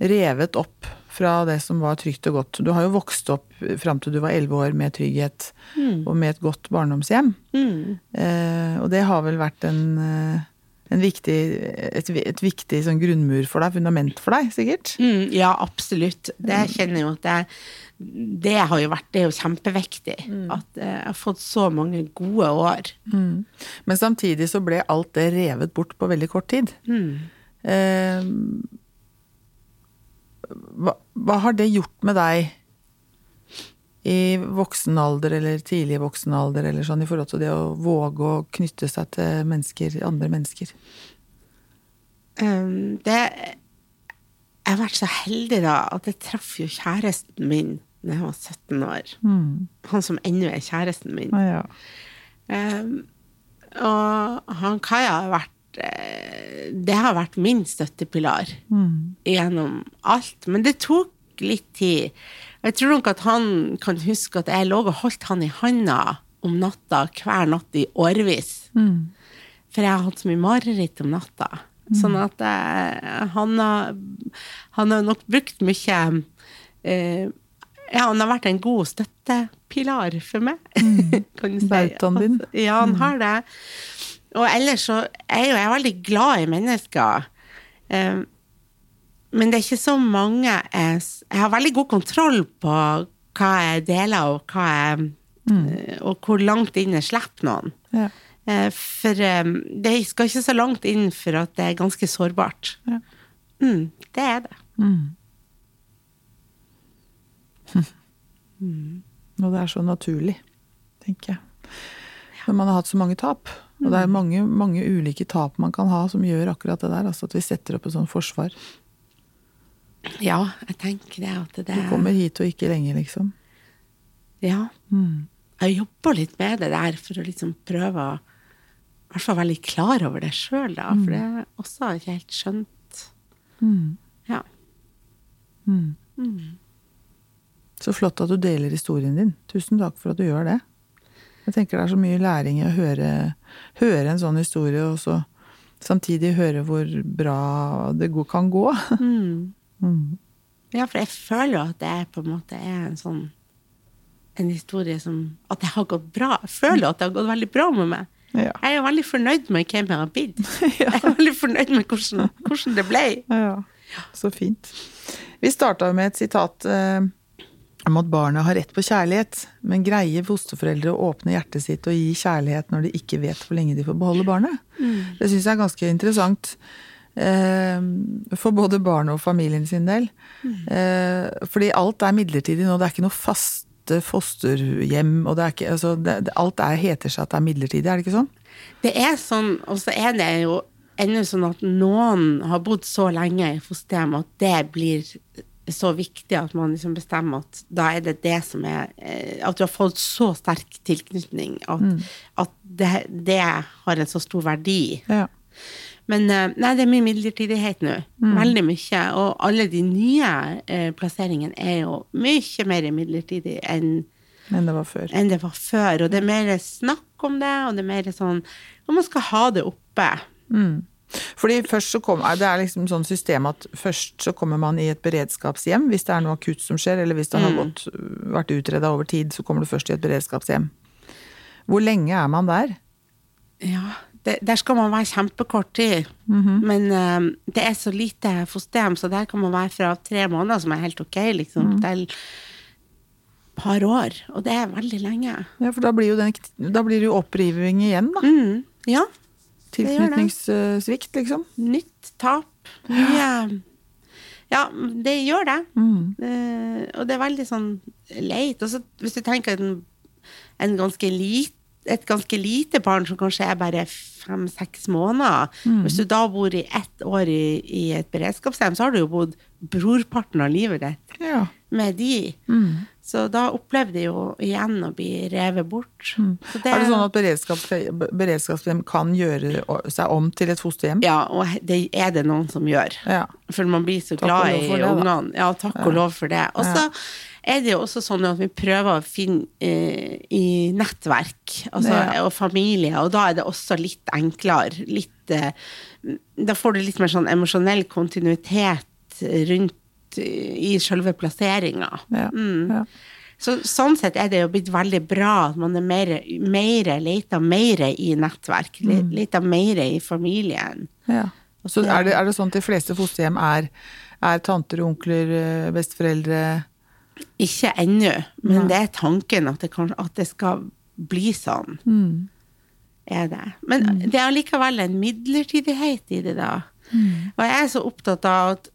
revet opp fra det som var trygt og godt. Du har jo vokst opp fram til du var elleve år med trygghet og med et godt barndomshjem. Mm. Eh, og det har vel vært en, eh, en viktig, et, et viktig sånn grunnmur for deg, fundament for deg, sikkert? Mm, ja, absolutt. Det kjenner jeg jo at det, det har jo vært Det er jo kjempeviktig. At eh, jeg har fått så mange gode år. Men samtidig så ble alt det revet bort på veldig kort tid. Eh, hva, hva har det gjort med deg i voksen alder eller tidlig voksen alder, eller sånn, i forhold til det å våge å knytte seg til mennesker, andre mennesker? Um, det Jeg har vært så heldig, da, at jeg traff jo kjæresten min da jeg var 17 år. Han som ennå er kjæresten min. Ah, ja. Um, og han Kaja har vært Det har vært min støttepilar gjennom alt. Men det tok litt tid. Jeg tror nok at han kan huske at jeg lå og holdt han i handa om natta hver natt i årevis. For jeg har hatt så mye mareritt om natta. Sånn at jeg, han, har, han har nok brukt mye eh, Ja, han har vært en god støttepilar for meg, kan du si. Bautaen din. Ja, han har det. Og ellers så er jo jeg veldig glad i mennesker. Um, men det er ikke så mange jeg, jeg har veldig god kontroll på hva jeg deler, og, hva jeg, mm. og hvor langt inn jeg slipper noen. Ja. Eh, For eh, det skal ikke så langt inn for at det er ganske sårbart. Ja. Mm, det er det. Og det er så naturlig, tenker jeg. Når man har hatt så mange tap. Og det er mange, mange ulike tap man kan ha som gjør akkurat det der. Altså at vi setter opp et sånt forsvar. Ja, jeg tenker det at det Du kommer hit og ikke lenger, liksom. Ja. Jeg jobber litt med det der for å liksom prøve å i hvert fall være litt klar over det sjøl, da. For det er også ikke helt skjønt. Ja. Så flott at du deler historien din. Tusen takk for at du gjør det. Jeg tenker det er så mye læring i å høre, høre en sånn historie, og så samtidig høre hvor bra det kan gå. ja, for jeg føler jo at det er på en måte er en sånn en historie som At det har gått bra. Jeg føler at det har gått veldig bra med meg. Ja. Jeg er veldig fornøyd med hvem jeg har blitt. Jeg er veldig fornøyd med hvordan, hvordan det ble. Ja, så fint. Vi starta med et sitat eh, om at barnet har rett på kjærlighet, men greier fosterforeldre å åpne hjertet sitt og gi kjærlighet når de ikke vet hvor lenge de får beholde barnet? Det syns jeg er ganske interessant. eh, For både barnet og familien sin del. Eh, Fordi alt er midlertidig nå. Det er ikke noe faste fosterhjem. og det er ikke, altså, det, Alt er, heter seg at det er midlertidig, er det ikke sånn? Det er sånn, og så er det jo ennå sånn at noen har bodd så lenge i fosterhjem at det blir så viktig at man liksom bestemmer at da er det det som er eh, At du har fått så sterk tilknytning at, at det, det har en så stor verdi. Ja. Men eh, nei, det er mye midlertidighet nå. Veldig mye. Og alle de nye eh, plasseringene er jo mye mer midlertidig enn enn det enn det var før. Og det er mer snakk om det, og det er mer sånn Og man skal ha det oppe. Fordi først så kom, Det er liksom sånn system at først så kommer man i et beredskapshjem hvis det er noe akutt som skjer, eller hvis det har gått, vært utreda over tid, så kommer du først i et beredskapshjem. Hvor lenge er man der? Ja, det, der skal man være kjempekort tid. Men eh, det er så lite fosterhjem, så der kan man være fra tre måneder, som er helt ok, liksom, til par år. Og det er veldig lenge. Ja, For da blir, jo den, da blir det jo oppriving igjen, da. Mm, ja. Tilknytningssvikt, liksom. Nytt tap. Ja. Ja, det gjør det. Mm. Uh, og det er veldig sånn leit. Og så hvis du tenker en, en ganske lite et ganske lite barn som kanskje er bare fem-seks måneder Mm. Hvis du da bor i ett år i, i et beredskapshjem, så har du jo bodd brorparten av livet ditt Ja. med de. Mm. Så da opplevde jeg jo igjen å bli revet bort. Så Det, Er det sånn at beredskaps, beredskapshjem kan gjøre seg om til et fosterhjem? Ja, og det er det noen som gjør. Ja. For man blir så Takk glad i ungene. Ja, takk og lov for det. Og så er det jo også sånn at vi prøver å finne eh, i nettverk altså, Ja. og familie, og da er det også litt enklere. Litt, eh, da får du litt mer sånn emosjonell kontinuitet rundt i selve plasseringa. Ja. Mm. Ja. Så sånn sett er det jo blitt veldig bra at man er mer, mer leter mer i nettverk. Mm. le- Leter mer i familien. Ja. Så er det, er det sånn at de fleste fosterhjem er, er tanter, onkler, eh, besteforeldre Ikke ennå, men Nei. det er tanken at det, kan, at det skal bli sånn. Mm. Er det. Men det er allikevel en midlertidighet i det, da. Og jeg er så opptatt av at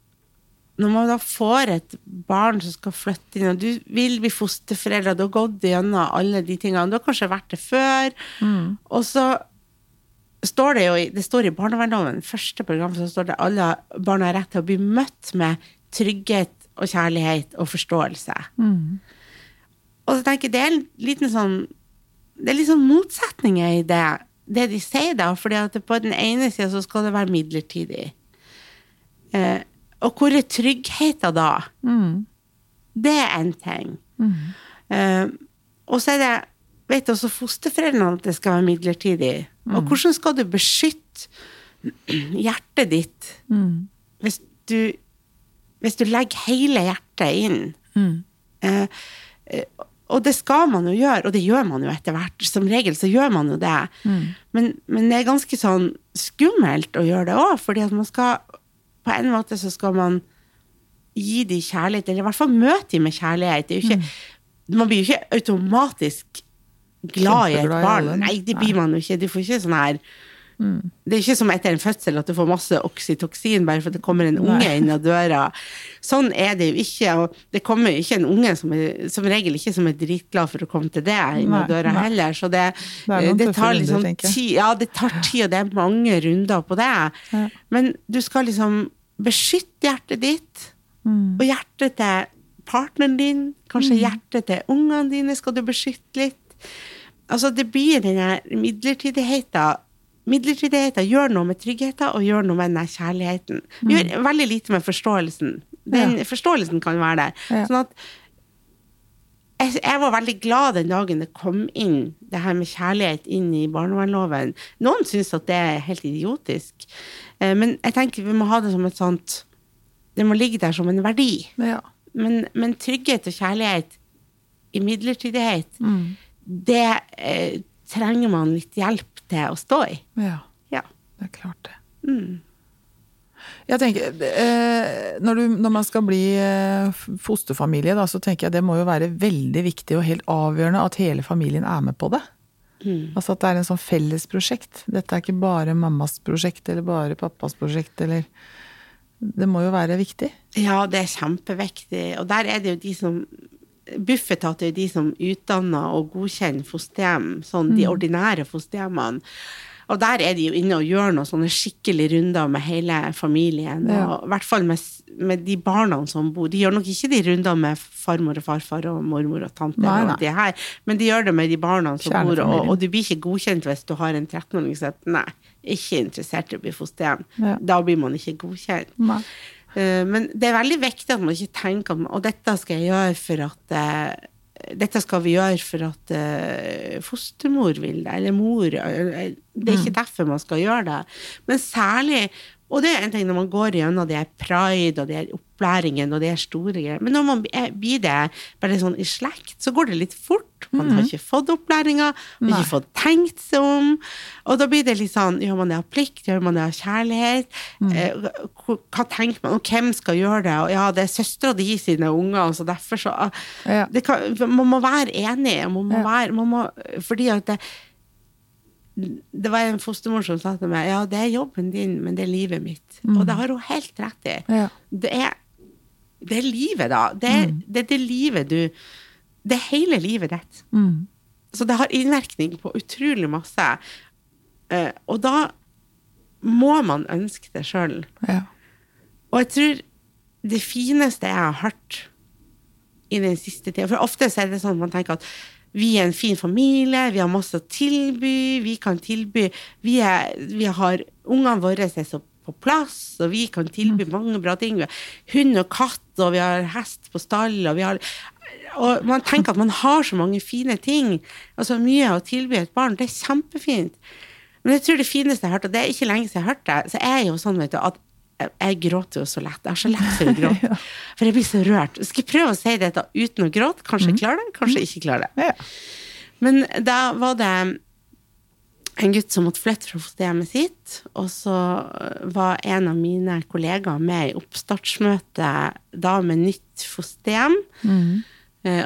når man da får et barn som skal flytte inn, og du vil bli fosterforeldre, du har gått gjennom alle de tingene, du har kanskje vært det før, og så står det jo det står i barnevernsloven, første program, så står det alle barn har rett til å bli møtt med trygghet og kjærlighet og forståelse. Og så tenker jeg, det er en liten sånn Det er litt sånn motsetninger i det, det de sier da, fordi at på den ene sida så skal det være midlertidig. Eh, og hvor er tryggheten da? Det er en ting. Eh, og så er det vet også fosterforeldrene at det skal være midlertidig. Og hvordan skal du beskytte hjertet ditt hvis du, hvis du legger hele hjertet inn? Eh, og det skal man jo gjøre, og det gjør man jo etter hvert. Som regel så gjør man jo det. Men, men det er ganske sånn skummelt å gjøre det òg, fordi at man skal På en måte så skal man gi dem kjærlighet, eller i hvert fall møte dem med kjærlighet. Ikke, Man blir jo ikke automatisk glad i et barn. i. Nei, det blir man jo ikke. Du får ikke sånn her Det er ikke som etter en fødsel at du får masse oksytoksin bare for at det kommer en unge inn av døra. Sånn er det jo ikke. Og det kommer jo ikke en unge som, er, som regel ikke som er dritglad for å komme til det inn av døra nei. heller. Så det, Det det tar liksom tid. Ja, det tar tid, og det er mange runder på det. Ja. Men du skal liksom beskytte hjertet ditt, Mm. og hjertet til partneren din, kanskje hjertet til ungene dine skal du beskytte litt. Altså, det blir denne midlertidigheten. Midlertidigheten gjør noe med tryggheten, og gjør noe med denne kjærligheten. kjærligheten. Gjør veldig lite med forståelsen. Den forståelsen kan være der. Ja. Sånn at jeg, jeg var veldig glad den dagen det kom inn det her med kjærlighet inn i barnevernloven. Noen syns at det er helt idiotisk, men jeg tenker vi må ha det som et sånt Det må ligge der som en verdi. Ja. Men, men trygghet og kjærlighet i midlertidighet, Mm. det eh, trenger man litt hjelp til å stå i. ja. Ja. Det er klart det. Mm. Jeg tenker, eh, når, du, når man skal bli eh, fosterfamilie, da, så tenker jeg det må jo være veldig viktig og helt avgjørende at hele familien er med på det. Mm. Altså at det er en sånn fellesprosjekt. Dette er ikke bare mammas prosjekt eller bare pappas prosjekt, eller Det må jo være viktig. Ja, det er kjempeviktig. Og der er det jo de som Bufetat er jo de som utdanner og godkjenner fosterhjem, sånn de ordinære fosterhjemmene. Og der er de jo inne og gjør noen sånne skikkelige runder med hele familien. Ja. Og i hvert fall med, med de barna som bor. De gjør nok ikke de rundene med farmor og farfar og mormor og tante, Nei, og de her, men de gjør det med de barna som bor. Og, og du blir ikke godkjent hvis du har en 13-åring som sier nei, ikke interessert i å bli fosterhjem. Ja. Da blir man ikke godkjent. Nei. Eh, Men det er veldig viktig at man ikke tenker at Og dette skal jeg gjøre for at eh, dette skal vi gjøre for at uh, fostermor vil det, eller mor eh, Det er ikke derfor man skal gjøre det. Men særlig og det er en ting når man går gjennom det er pride og det er opplæringen og det er store greier. Men når man blir det bare sånn i slekt, så går det litt fort. Man har ikke fått opplæringa, man har ikke fått tenkt seg om. Og da blir det litt sånn Gjør man det av plikt? Gjør man det av kjærlighet? Mm. Eh, hva tenker man? Og hvem skal gjøre det? Og ja, det er søstera di sine unger, så derfor så kan, Man må være enig. Man må være, man må, fordi at det, det var en fostermor som sa til meg ja, det er jobben din, men det er livet mitt. Mm. Og det har hun helt rett i. Ja. Det, er, det, er, livet, da. Det er, mm. det er, det livet du Det er hele livet ditt. Mm. Så det har innvirkning på utrolig masse. Uh, og da må man ønske det sjøl. Ja. Og jeg tror det fineste jeg har hørt i den siste tida For ofte er det sånn at man tenker at vi er en fin familie, vi har masse å tilby, vi kan tilby Vi, er, vi har Ungene våre er så på plass, og vi kan tilby mm. mange bra ting. Vi har hund og katt, og vi har hest på stall, og vi har og man tenker at man har så mange fine ting, og så mye å tilby et barn. Det er kjempefint. Men jeg tror det fineste jeg har hørt, og det er ikke lenge siden jeg har hørt det, så er jo sånn vet du, at jeg gråter jo så lett. Jeg har så lett for å gråte. For jeg blir så rørt. Skal jeg prøve å si dette uten å gråte? Kanskje jeg mm. klarer det, kanskje jeg ikke klarer det. Men da var det en gutt som måtte flytte fra fosterhjemmet sitt, og så var en av mine kollegaer med i oppstartsmøte da med nytt fosterhjem. Mm.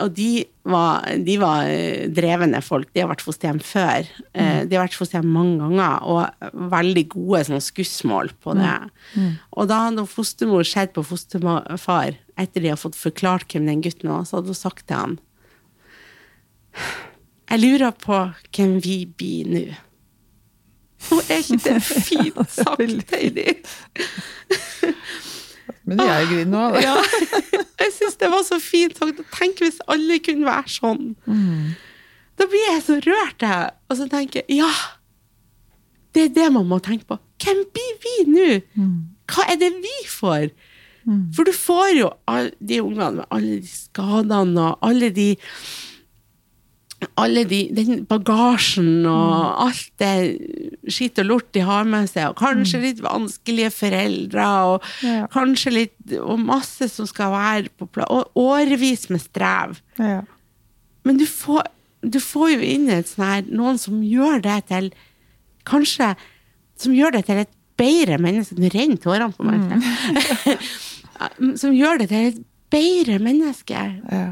Og de var, de var, eh, drevne folk. De har vært fosterhjem før. Mm. De har vært fosterhjem mange ganger, og veldig gode sånn skussmål på det. Mm. Mm. Og da hadde fostermor sett på fosterfar etter de har fått forklart hvem den gutten var, så hadde hun sagt til han Jeg lurer på hvem vi blir nå. Og er ikke det fint sagt, Heidi? Men er griner nå. Ja, jeg syns det var så fint sagt. Tenk hvis alle kunne være sånn. Mm. Da blir jeg så rørt, jeg. Og så tenker jeg ja, det er det man må tenke på. Hvem blir vi nå? Mm. Hva er det vi får? Mm. For du får jo alle de ungene med alle de skadene og alle de alle de, den bagasjen og alt det skitt og lort de har med seg, og kanskje mm. litt vanskelige foreldre, og ja. kanskje litt Og masse som skal være på plass, og årevis med strev. Ja. Men du får, du får, jo inn et sånn her Noen som gjør det til Kanskje Som gjør det til et bedre menneske Nå renner tårene på meg. Mm. som gjør det til et bedre menneske. Ja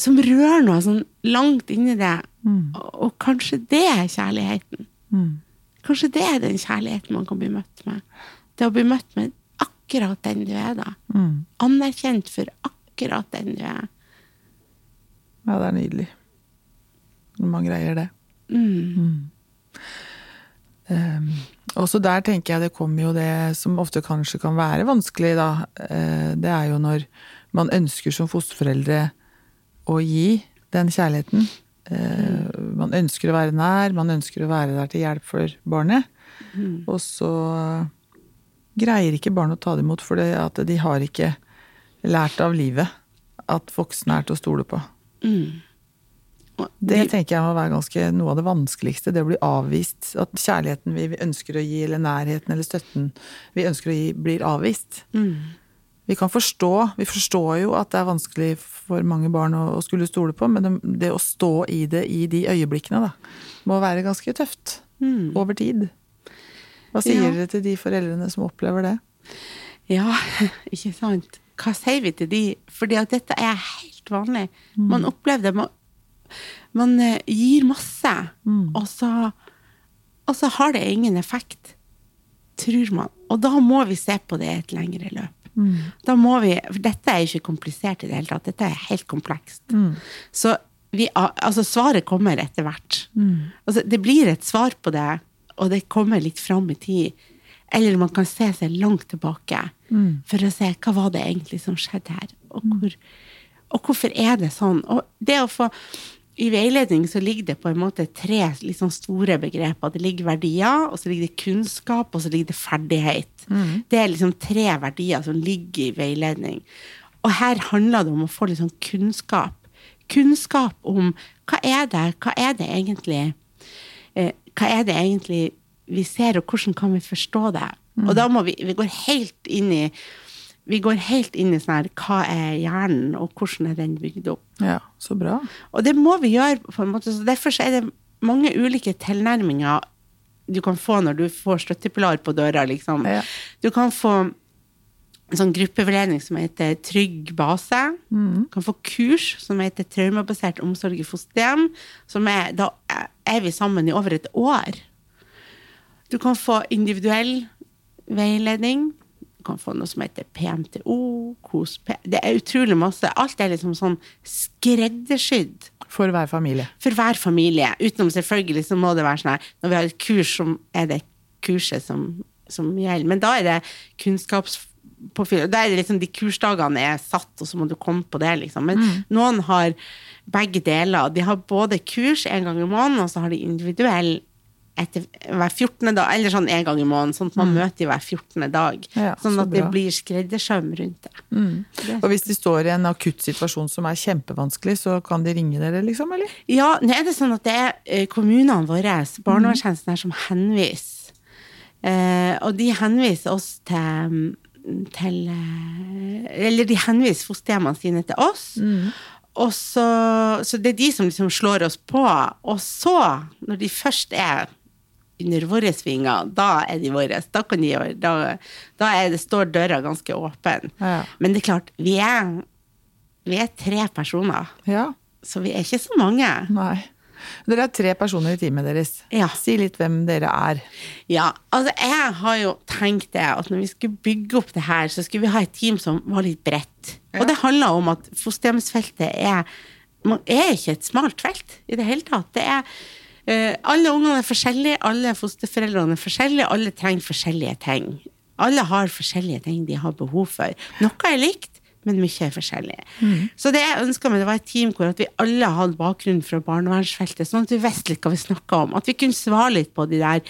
som rører noe sånn langt inni deg. Mm. Og, og, kanskje det er kjærligheten. Mm. Kanskje det er den kjærligheten man kan bli møtt med. Det å bli møtt med akkurat den du er, da. Mm. Anerkjent for akkurat den du er. Ja, det er nydelig. Når man greier det. Um, også der tenker jeg det kommer jo det som ofte kanskje kan være vanskelig, da. Uh, det er jo når man ønsker som fosterforeldre å gi den kjærligheten. Mm. man ønsker å være nær, man ønsker å være der til hjelp for barnet. Mm. Og så greier ikke barnet å ta det imot, for de har ikke lært av livet at voksne er til å stole på. Mm. Det tenker jeg må være ganske noe av det vanskeligste. Det å bli avvist. At kjærligheten vi ønsker å gi, eller nærheten eller støtten vi ønsker å gi, blir avvist. Mm vi kan forstå Vi forstår jo at det er vanskelig for mange barn å, å skulle stole på, men det, det, å stå i det i de øyeblikkene, da, må være ganske tøft. Mm. Over tid. Hva sier ja. dere til de foreldrene som opplever det? Ja, ikke sant. Hva sier vi til de? Fordi at dette er helt vanlig. Mm. Man opplever det. Man, man eh, gir masse, mm. og, så, og så har det ingen effekt. Tror man. Og da må vi se på det i et lengre løp. Mm. Da må vi For dette er ikke komplisert i det hele tatt. Dette er helt komplekst. Mm. Så vi, altså svaret kommer etter hvert. Mm. Altså, det blir et svar på det, og det kommer litt fram i tid. Eller man kan se seg langt tilbake mm. for å se hva var det egentlig som skjedde her. Og, mm. hvor, og hvorfor er det sånn? Og det å få i veiledning så ligger det på en måte tre sånn store begreper. Det ligger verdier, og så ligger det kunnskap, og så ligger det ferdighet. Mm. Det er liksom tre verdier som ligger i veiledning. Og her handler det om å få litt sånn kunnskap. kunnskap om hva er det, hva er det egentlig eh, Hva er det egentlig vi ser, og hvordan kan vi forstå det? Og da må vi Vi går helt inn i vi går helt inn i sånn her Hva er hjernen, og hvordan er den bygd opp? Ja, så bra. Og det må vi gjøre på en måte. Så derfor så er det mange ulike tilnærminger du kan få når du får støttepilar på døra, liksom. Ja. Du kan få en sånn gruppeveiledning som heter Trygg base. Du kan få kurs som heter Traumabasert omsorg i fosterhjem. Som er, da er vi sammen i over et år. Du kan få individuell veiledning. Du kan få noe som heter PMTO, KOSP Det er utrolig masse. Alt er liksom sånn skreddersydd For hver familie. for hver familie. Utenom selvfølgelig så må det være sånn her Når vi har et kurs, så er det kurset som, som gjelder. Men da er det kunnskapspåfyll. Da er det liksom de kursdagene er satt, og så må du komme på det, liksom. Men noen har begge deler. De har både kurs en gang i måneden, og så har de individuell etter hver 14. dag, eller sånn en gang i måneden, sånn at man møter hver 14. dag. Ja, sånn så at det blir skreddersøm rundt det. Det- Og hvis de står i en akutt situasjon som er kjempevanskelig, så kan de ringe dere, liksom, eller? Ja, nå er det sånn at det er eh, kommunene våre, barnevernstjenesten her, som henviser. Eh, og de henviser oss til, til eh, Eller de henviser fosterhjemmene sine til oss. Og så, så det er de som liksom slår oss på. Og så, når de først er under våre vinger, da er de våre. Da, kan de, gjøre- da, da det, står døra ganske åpen. Ja. Men det er klart, vi er, vi er tre personer, Ja. så vi er ikke så mange. Nei. Dere er tre personer i teamet deres. Ja. Si litt hvem dere er. Ja, altså jeg har jo tenkt det at når vi skulle bygge opp det her, så skulle vi ha et team som var litt bredt. Og det handler om at fosterhjemsfeltet er man er ikke et smalt felt i det hele tatt. Det er Alle ungene er forskjellige, alle fosterforeldrene er forskjellige, alle trenger forskjellige ting. Alle har forskjellige ting de har behov for. Noe er likt, men mye er forskjellig. Så det jeg ønska meg, det var et team hvor at vi alle hadde bakgrunn fra barnevernsfeltet, sånn at vi visste litt hva vi snakka om. At vi kunne svare litt på de der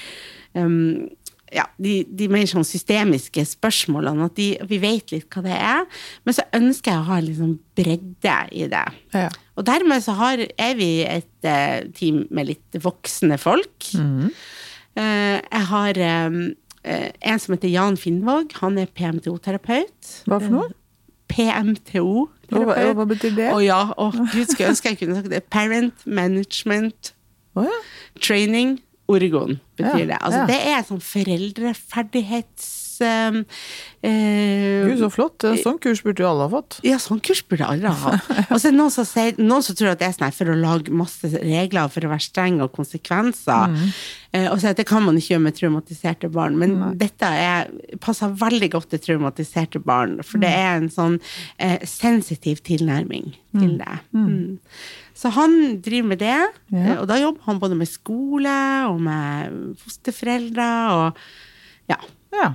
um, ja, de, de mer sånn systemiske spørsmålene, at de, vi vet litt hva det er. Men så ønsker jeg å ha en liksom bredde i det. Ja. Og dermed så har, er vi et uh, team med litt voksne folk. Eh, jeg har um, uh, en som heter Jan Finnvåg. Han er PMTO-terapeut. Hva for noe? PMTO. Hva, hva betyr det? Å ja, oh, gud, skulle ønske jeg kunne sagt det. Parent Management oh, ja. Training Oregon betyr Ja, det. Altså, ja. Det er sånn foreldreferdighets... Um, eh, Gud, så flott. Sånn kurs burde jo alle ha fått. ja, sånn kurs burde alle ha. Og så er det noen som, sier, noen som tror at det er sånn her for å lage masse regler for å være streng og konsekvenser. Eh, og så at det kan man ikke gjøre med traumatiserte barn. Men dette er, passer veldig godt til traumatiserte barn. For det er en sånn eh, sensitiv tilnærming til det. Mm. Så han driver med det. Ja. eh, Og da jobber han både med skole og med fosterforeldre. og ja, Ja.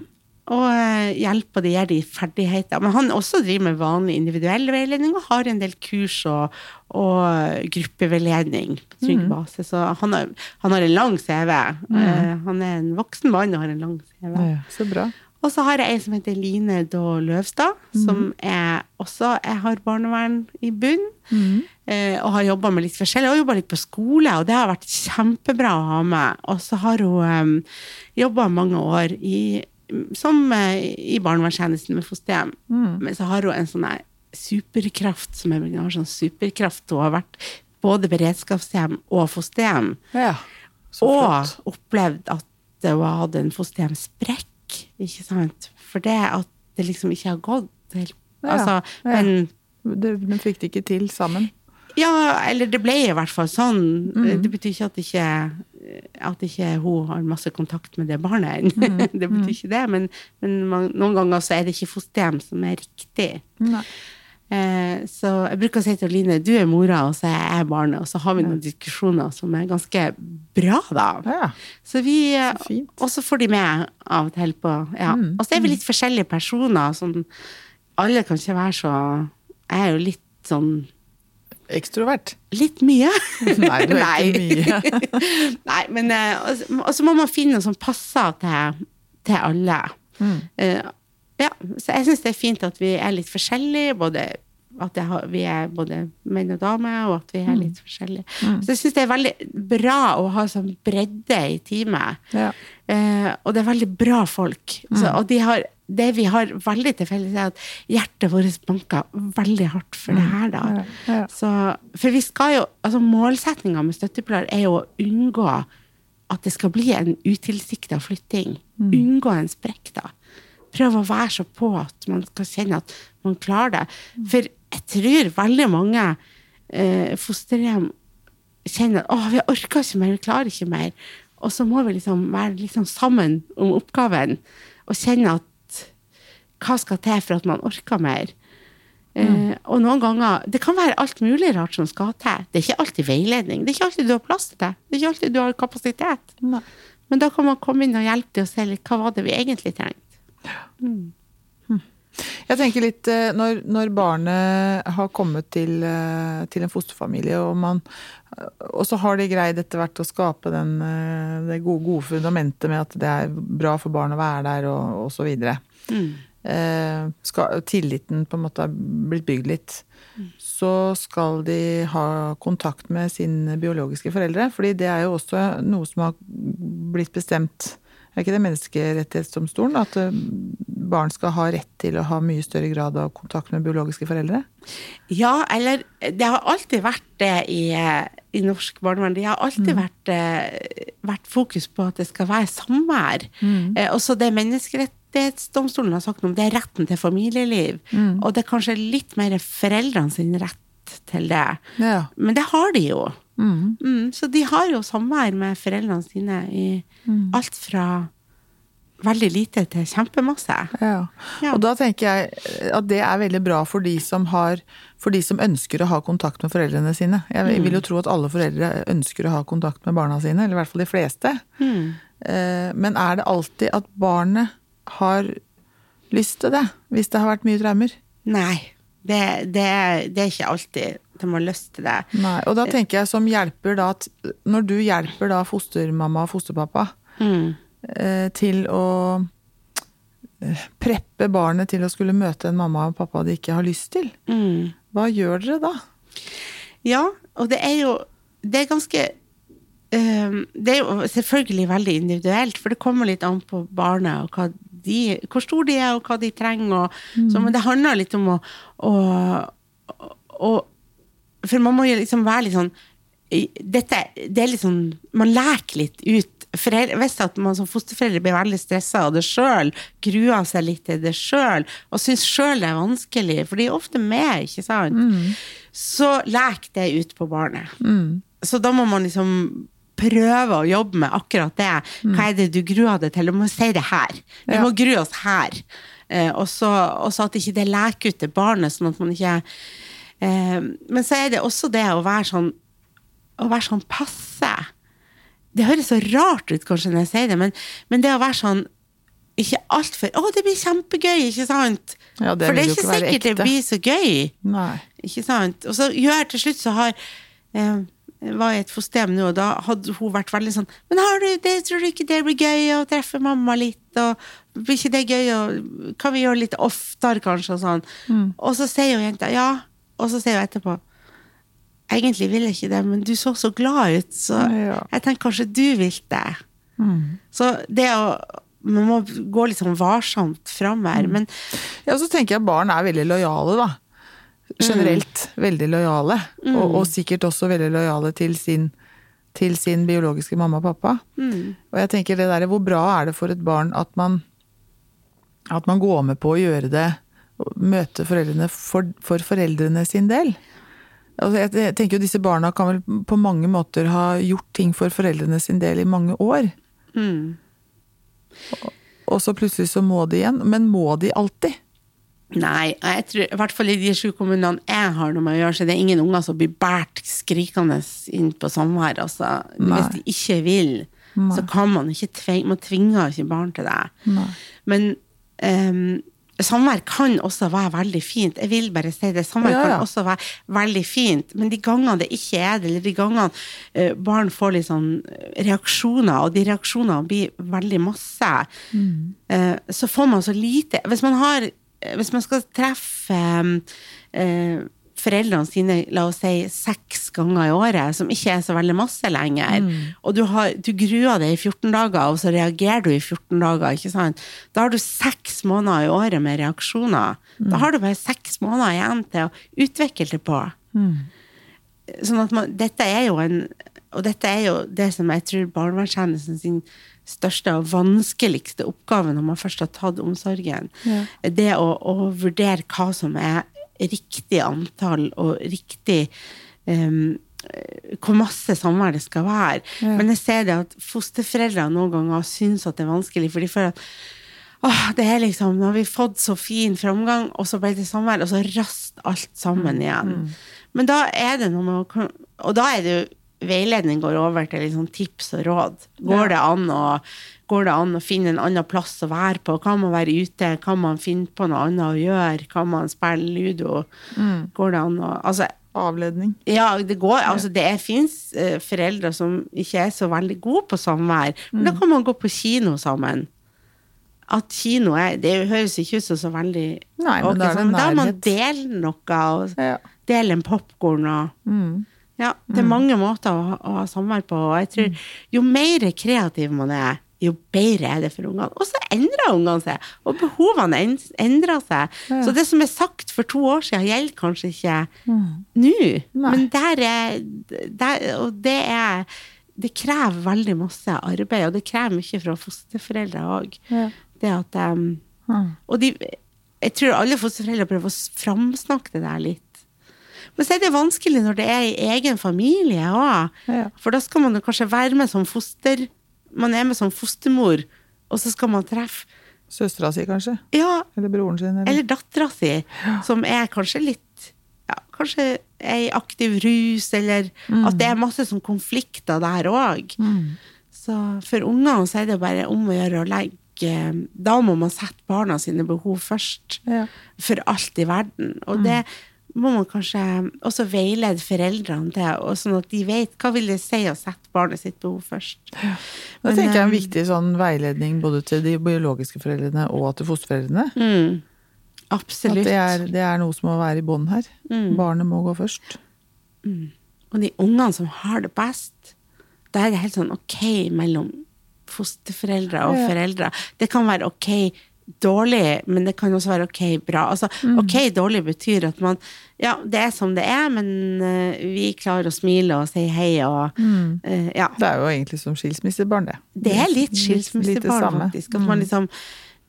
Og eh, hjelper de, gir de ferdigheter. Men han også driver med vanlig individuell veiledning og har en del kurs og, og gruppeveiledning på trygg base. Så han har, han har en lang CV. Eh, han er en voksen mann og har en lang CV. ja. Så bra. Og så har jeg en som heter Line Daa Løvstad, som er også Jeg har barnevern i bunn. Eh, og har jobba med litt forskjellig. Og jobba litt på skole, og det har vært kjempebra å ha med. Og så har hun um, jobba mange år i, som eh, i barnevernstjenesten med fosterhjem. Men så har hun en sånn superkraft som jeg har sånn superkraft. Hun har vært både beredskapshjem og fosterhjem. Ja. Og opplevd at hun hadde en fosterhjemssprekk, ikke sant. For det at det liksom ikke har gått helt Ja, Altså, ja. men Det, den fikk det ikke til sammen. Ja, eller det ble i hvert fall sånn. Mm. Det betyr ikke at det ikke, at ikke hun har masse kontakt med det barnet. Mm. det betyr ikke det, men, men man, noen ganger så er det ikke fosterhjem som er riktig. Nei. Eh, så jeg bruker å si til Line du er mora, og så er jeg barnet, og så har vi noen diskusjoner som er ganske bra, da. Ja. Så vi eh, Så. Og så får de med av og til på Ja. Mm, Og så er vi litt forskjellige personer, Sånn, alle kan ikke være så Jeg er jo litt sånn Ekstrovert. Litt mye. Nei, du er ikke mye. Nei, men eh, og så- må man finne noe som passer til, til alle. Mm. Uh, ja, så jeg syns det er fint at vi er litt forskjellige, både at har, vi er både menn og damer, og at vi er litt forskjellige. Så jeg syns det er veldig bra å ha sånn bredde i teamet. Ja. Eh, og det er veldig bra folk. Så, og de har, det vi har veldig til felles, er at hjertet vårt banker veldig hardt for det her. da. Ja, ja. Så, for vi skal jo, altså Målsettinga med støttepilar er jo å unngå at det skal bli en utilsikta flytting. Unngå en sprekk, da. Prøve å være så på at man skal kjenne at man klarer det. For jeg tror veldig mange eh, fosterhjem kjenner at 'å, vi orker ikke mer, vi klarer ikke mer'. Og så må vi liksom være liksom sammen om oppgaven og kjenne at hva skal til for at man orker mer? Eh, og noen ganger Det kan være alt mulig rart som skal til. Det er ikke alltid veiledning. Det er ikke alltid du har plass til det. Det er ikke alltid du har kapasitet. Nei. Men da kan man komme inn og hjelpe til og se litt hva var det vi egentlig trengte. Jeg tenker litt eh, når, når barnet har kommet til, eh, til en fosterfamilie, og, man, og så har de greid etter hvert å skape den, eh, det gode, gode fundamentet med at det er bra for barn å være der, og, osv. så videre. Eh, skal, tilliten på en måte har blitt bygd litt. Så skal de ha kontakt med sine biologiske foreldre, fordi det er jo også noe som har blitt bestemt er ikke det menneskerettighetsdomstolen? At barn skal ha rett til å ha mye større grad av kontakt med biologiske foreldre? Ja, eller det har alltid vært det i, i norsk barnevern. Det har alltid vært, eh, vært fokus på at det skal være samvær. Eh, også det menneskerettighetsdomstolen har sagt noe om, det er retten til familieliv. Og det er kanskje litt mer foreldrene sin rett til det. Ja. Men det har de jo. Mm, så de har jo samvær med foreldrene sine i alt fra veldig lite til kjempemasse. Ja. Ja. Og da tenker jeg at det er veldig bra for de som har for de som ønsker å ha kontakt med foreldrene sine. Jeg vil jo tro at alle foreldre ønsker å ha kontakt med barna sine, eller i hvert fall de fleste. Mm. Men er det alltid at barnet har lyst til det, hvis det har vært mye traumer? Nei, det, det, det er ikke alltid de har lyst til det. Nei, og da tenker jeg som hjelper da at Når du hjelper da fostermamma og fosterpappa eh, til å eh, preppe barnet til å skulle møte en mamma og pappa de ikke har lyst til, hva gjør dere da? Ja, og det er jo Det er ganske øhm, Det er jo selvfølgelig veldig individuelt, for det kommer litt an på barnet og hva de, hvor stor de er og hva de trenger. Og, så, men det handler litt om å, å, å For man må jo liksom være litt sånn dette, det er litt sånn Man leker litt ut. Hvis at man som fosterforeldre blir veldig stressa av det sjøl, gruer seg litt til det sjøl, og syns sjøl det er vanskelig, for de er ofte med, ikke sant, så lek det ut på barnet. Så da må man liksom prøve å jobbe med akkurat det. Hva er det du gruer deg til? Du må si det her. Vi Ja. må grue oss her. Eh, og så at ikke det leker ut til barnet, sånn at man ikke eh, Men så er det også det å være sånn å være sånn passe. Det høres så rart ut kanskje når jeg sier det, men, men det å være sånn ikke altfor Å, det blir kjempegøy, ikke sant? Ja, det For det er ikke sikkert det blir så gøy. Nei. Ikke sant? Og så gjør til slutt så har eh, var i et fosterhjem nå, og da hadde hun vært veldig sånn Men har du det, tror du ikke det blir gøy å treffe mamma litt, og blir ikke det gøy, og kan vi gjøre litt oftere, kanskje, og sånn. Og så sier jo jenta ja, og så sier hun etterpå Egentlig vil jeg ikke det, men du så så glad ut, så Ja. jeg tenker kanskje du vil det. Så det å Man må gå litt sånn varsomt fram her, men Ja, så tenker jeg barn er veldig lojale, da. Generelt veldig lojale. Og, og sikkert også veldig lojale til sin, til sin biologiske mamma og pappa. Og jeg tenker det der, hvor bra er det for et barn at man, at man går med på å gjøre det, møte foreldrene for, for foreldrene sin del? Altså jeg tenker jo Disse barna kan vel på mange måter ha gjort ting for foreldrene sin del i mange år. Og så plutselig så må de igjen. Men må de alltid? Nei, jeg tror, i hvert fall i de sju kommunene jeg har noe med å gjøre, så det er ingen unger som blir båret skrikende inn på samvær. Altså, hvis de ikke vil, så kan man ikke tvinge, man tvinger ikke barn til det. Nei. Men ehm, samvær kan også være veldig fint. Jeg vil bare si det. Samvær Ja, ja. kan også være veldig fint, men de gangene det ikke er det, eller de gangene eh, barn får litt sånn reaksjoner, og de reaksjonene blir veldig masse, Mm. eh, så får man så lite Hvis man har hvis man skal treffe eh, foreldrene sine, la oss si, seks ganger i året, som ikke er så veldig masse lenger, og du, har, du gruer deg i 14 dager, og så reagerer du i 14 dager, ikke sant? Da har du seks måneder i året med reaksjoner. Da har du bare seks måneder igjen til å utvikle det på. Sånn at man, dette er jo en Og dette er jo det som jeg tror barnevernstjenesten sin største og vanskeligste oppgave når man først har tatt omsorgen. Ja. Det å, å vurdere hva som er riktig antall og riktig um, hvor masse samvær det skal være. Ja. Men jeg ser det at fosterforeldre noen ganger syns at det er vanskelig, for de føler at åh, det er liksom, nå har vi fått så fin framgang, og så ble det samvær, og så rast alt sammen igjen. Men da er det noe med å Og da er det jo veiledning går over til liksom tips og råd. Går, Ja. det an å, går det an å finne en annen plass å være på? Kan man være ute? Kan man finne på noe annet å gjøre? Kan man spille ludo? Går det an å Altså, Avledning. ja, det går. Altså, det fins uh, foreldre som ikke er så veldig gode på samvær. Men da kan man gå på kino sammen. At kino er Det høres ikke ut som så veldig Nei, men okay, da er det sånn, Da man deler noe, og Ja. dele en popkorn og Mm. Ja, det er mange måter å, ha- å ha samvær på, og jeg tror jo mer kreativ man er, jo bedre er det for ungene. Og så endrer ungene seg, og behovene endrer seg. Ja. Så det som er sagt for to år siden, gjelder kanskje ikke Mm. nå. Nei. Men der er der, Og det er Det krever veldig masse arbeid, og det krever mye fra fosterforeldre òg. Ja. Det at um. Og de, jeg tror alle fosterforeldre prøver å framsnakke det der litt. Men så er det vanskelig når det er i egen familie òg. Ja. For da skal man jo kanskje være med som foster Man er med som fostermor, og så skal man treffe Søstera si, kanskje? Ja, Eller broren sin? Eller? eller dattera si, som er kanskje litt ja, Kanskje er i aktiv rus, eller at det er masse sånn konflikter der òg. Mm. Så for ungene så er det bare om å gjøre å legge Da må man sette barna sine behov først. Ja. For alt i verden. Og det må man kanskje også veilede foreldrene til, sånn at de vet hva vil det si å sette barnet sitt behov først. Da Men, tenker jeg en eh, viktig sånn veiledning både til de biologiske foreldrene og til fosterforeldrene. Mm. At Absolutt. det er, det er noe som må være i bånn her. Mm. Barnet må gå først. Og de ungene som har det best, da er det helt sånn ok mellom fosterforeldre og Ja. foreldre. Det kan være ok dårlig, men det kan også være ok bra. Altså, Mm. ok dårlig betyr at man Ja, det er som det er, men eh, vi klarer å smile og si hei og uh, Ja. Det er jo egentlig som skilsmissebarn, det. Det er litt skilsmissebarn, faktisk. At man liksom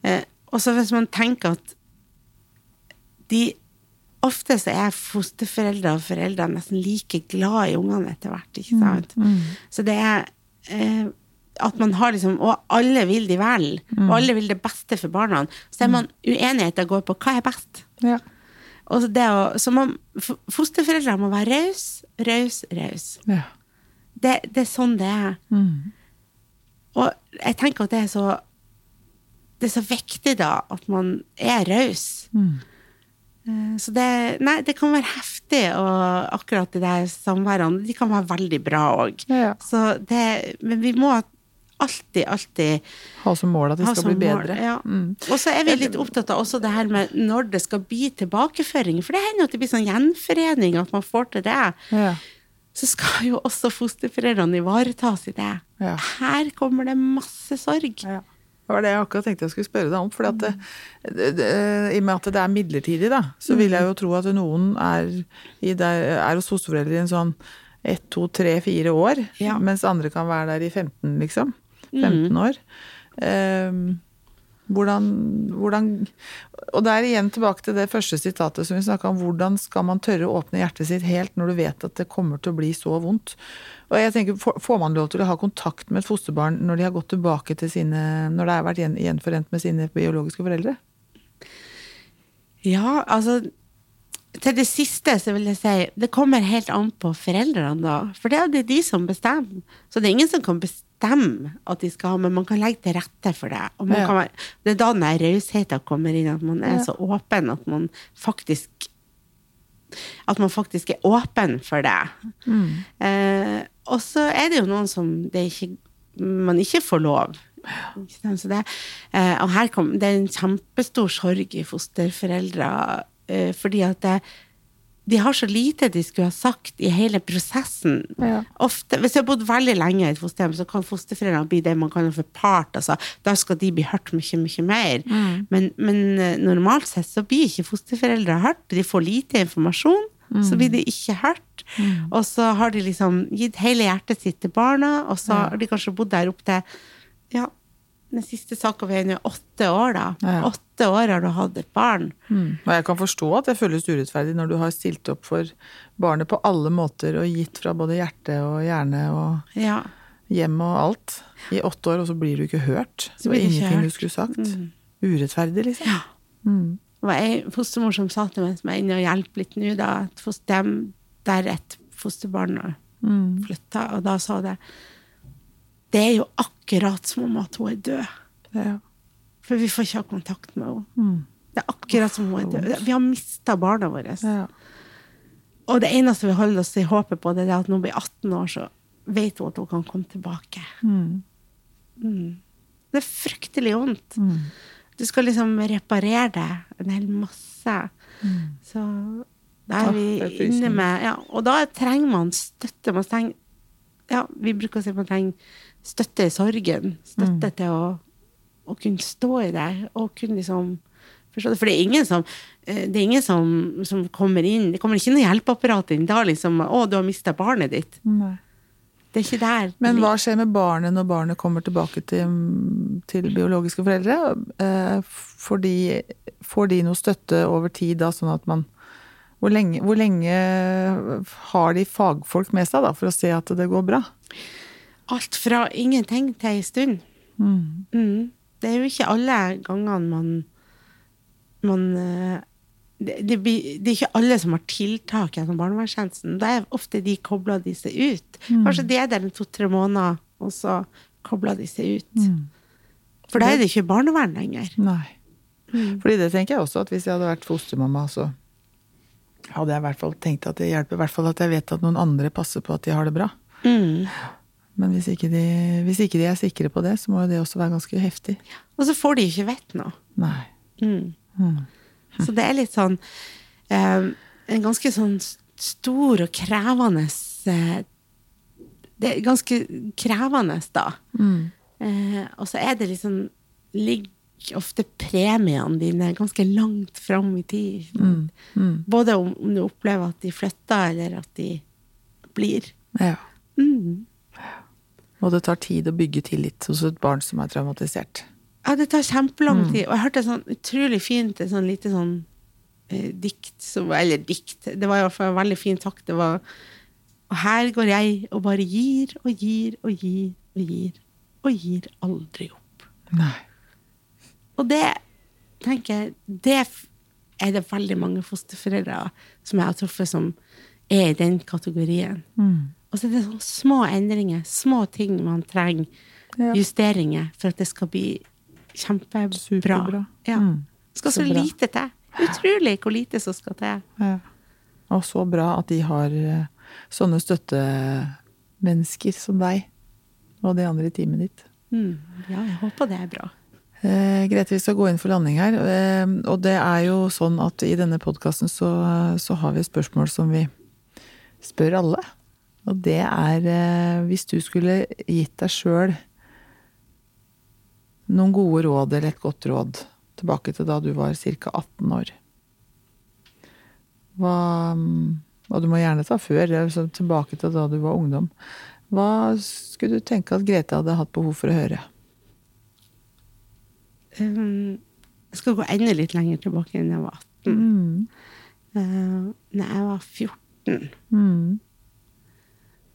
uh, Også hvis man tenker at de Ofte så er fosterforeldre og foreldre nesten like glad i ungene etter hvert, ikke sant? Så det er eh, at man har liksom Og alle vil de vel, og alle vil det beste for barna. Så er man uenigheter går på hva er best. Ja. Og det å, så man, fosterforeldre må være rause, rause, rause. ja. Det, det er sånn det er. Mm. Og jeg tenker at det er så Det er så viktig da at man er raus. Mm. Eh, Så det Nei, det kan være heftig, og akkurat de der samværene, de kan være veldig bra òg. Ja, ja. Så det Men vi må alltid, alltid Ha som mål at de skal bli bedre. Ja. Mm. Og så er vi litt opptatt av også det her med når det skal bli tilbakeføring. For det hender jo at det blir sånn gjenforening, at man får til det. Ja. Så skal jo også fosterforeldrene ivaretas i det. Ja. Her kommer det masse sorg. Ja. Det var det jeg akkurat tenkte jeg skulle spørre deg om. For det, det, det, I og med at det er midlertidig, da, så vil jeg jo tro at noen er, i der, er hos fosterforeldre i en sånn ett, to, tre, fire år. Ja. Mens andre kan være der i 15, liksom. 15 år. Um, hvordan, hvordan Og det er igjen tilbake til det første sitatet som vi snakka om. Hvordan skal man tørre å åpne hjertet sitt helt når du vet at det kommer til å bli så vondt? Og jeg tenker, får- Får man lov til å ha kontakt med et fosterbarn når de har gått tilbake til sine Når det har vært gjenforent med sine biologiske foreldre? Ja, altså Til det siste så vil jeg si det kommer helt an på foreldrene, da. For det er det de som bestemmer. Så det er ingen som kan bestemme at de skal ha, men man kan legge til rette for det. Og man Ja. kan være, det er da den rausheten kommer inn, at man er Ja. så åpen at man faktisk At man faktisk er åpen for det. Eh, og så er det jo noen som det ikke, man ikke får lov Ikke det, eh, og her kom, det er en kjempestor sorg i fosterforeldre, fordi at det, de har så lite de skulle ha sagt i hele prosessen. Ja. Ofte, hvis du har bodd veldig lenge i et fosterhjem, så kan fosterforeldrene bli det man kaller for part. Altså. Da skal de bli hørt mye, mye mer. Men, men eh, normalt sett så blir ikke fosterforeldre hørt. De får lite informasjon, så blir de ikke hørt. Og så har de liksom gitt hele hjertet sitt til barna, og så har de kanskje bodd der opp til ja, den siste saka vi inne i, åtte år, da. Ja. Åtte år har du hatt et barn. Mm. Og jeg kan forstå at det føles urettferdig når du har stilt opp for barnet på alle måter og gitt fra både hjerte og hjerne og Ja. hjem og alt i åtte år, og så blir du ikke hørt. Så Det var ingenting hørt. du skulle sagt. Urettferdig, liksom. Ja. Mm. Det var ei fostermor som sa til meg, som er inne og hjelper litt nå, da, at fosterhjem der et fosterbarn Mm. flytta, og da sa det Det er jo akkurat som om at hun er død, Ja. for vi får ikke ha kontakt med henne. Mm. Det er akkurat som hun er død. Vi har mista barna våre. Ja. Og det eneste vi holder oss i håpet på, det er at når hun blir 18 år, så vet hun at hun kan komme tilbake. Mm. Det er fryktelig vondt. Mm. Du skal liksom reparere det en hel masse. Så da er vi ah, er inne med ja, Og da trenger man støtte. Man trenger, ja, vi bruker å si at man trenger støtte i sorgen. Støtte til å, å kunne stå i det. Og kunne liksom forstå det. For det er ingen som eh, det er ingen som, som kommer inn Det kommer ikke noe hjelpeapparat inn da, liksom. 'Å, du har mista barnet ditt'. Nei. Det er ikke der. Men hva skjer med barnet når barnet kommer tilbake til, til biologiske foreldre? Eh, Får de, får de noe støtte over tid da, sånn at man hvor lenge, hvor lenge har de fagfolk med seg da, for å se at det går bra? Alt fra ingenting til ei stund. Mm. Det er jo ikke alle gangene man man eh, det, det, blir, det er ikke alle som har tiltak gjennom barnevernstjenesten. Da er ofte de kobla de seg ut. Kanskje de er der en to-tre måneder, og så kobler de seg ut. For da er det ikke barnevern lenger. Nei. Fordi det tenker jeg også, at hvis jeg hadde vært fostermamma, så hadde jeg i hvert fall tenkt at det hjelper i hvert fall at jeg vet at noen andre passer på at de har det bra. Mm. Men hvis ikke, de, hvis ikke de er sikre på det, så må jo det også være ganske heftig. Og så får de ikke vett noe. Nei. Mm. Så det er litt sånn eh, En ganske sånn stor og krevende eh, Det er ganske krevende, da. Eh, og så er det liksom Ligger ofte premiene dine ganske langt fram i tid. ikke sant? Både om, om du opplever at de flytter, eller at de blir. Ja. Mm. Og det tar tid å bygge tillit hos et barn som er traumatisert. Ja, det tar kjempelang tid. Og jeg hørte sånn utrolig fint, et sånn lite sånn eh, dikt som Eller dikt. Det var i hvert fall veldig fin takt. Det var Og her går jeg og bare gir og gir og gir og gir. Og gir aldri opp. Nei. Og det tenker jeg Det er det veldig mange fosterforeldre som jeg har truffet, som er i den kategorien. Og så er det sånne små endringer, små ting man trenger. Ja. Justeringer for at det skal bli kjempebra. Superbra. Ja. Mm. Skal Så så lite til. Utrolig hvor lite som skal til. Ja. Og så bra at de har eh, sånne støttemennesker som deg og de andre i teamet ditt. Mm. Ja, jeg håper det er bra. Eh, Grete, vi skal gå inn for landing her. Eh, og det er jo sånn at i denne podkasten så, så har vi spørsmål som vi spør alle. Og det er eh, hvis du skulle gitt deg sjøl noen gode råd eller et godt råd tilbake til da du var ca. 18 år. Hva Og du må gjerne ta før, altså tilbake til da du var ungdom. Hva skulle du tenke at Grete hadde hatt behov for å høre? Um, jeg skal gå enda litt lenger tilbake enn jeg var 18. Mm. Uh, når jeg var 14, Mm.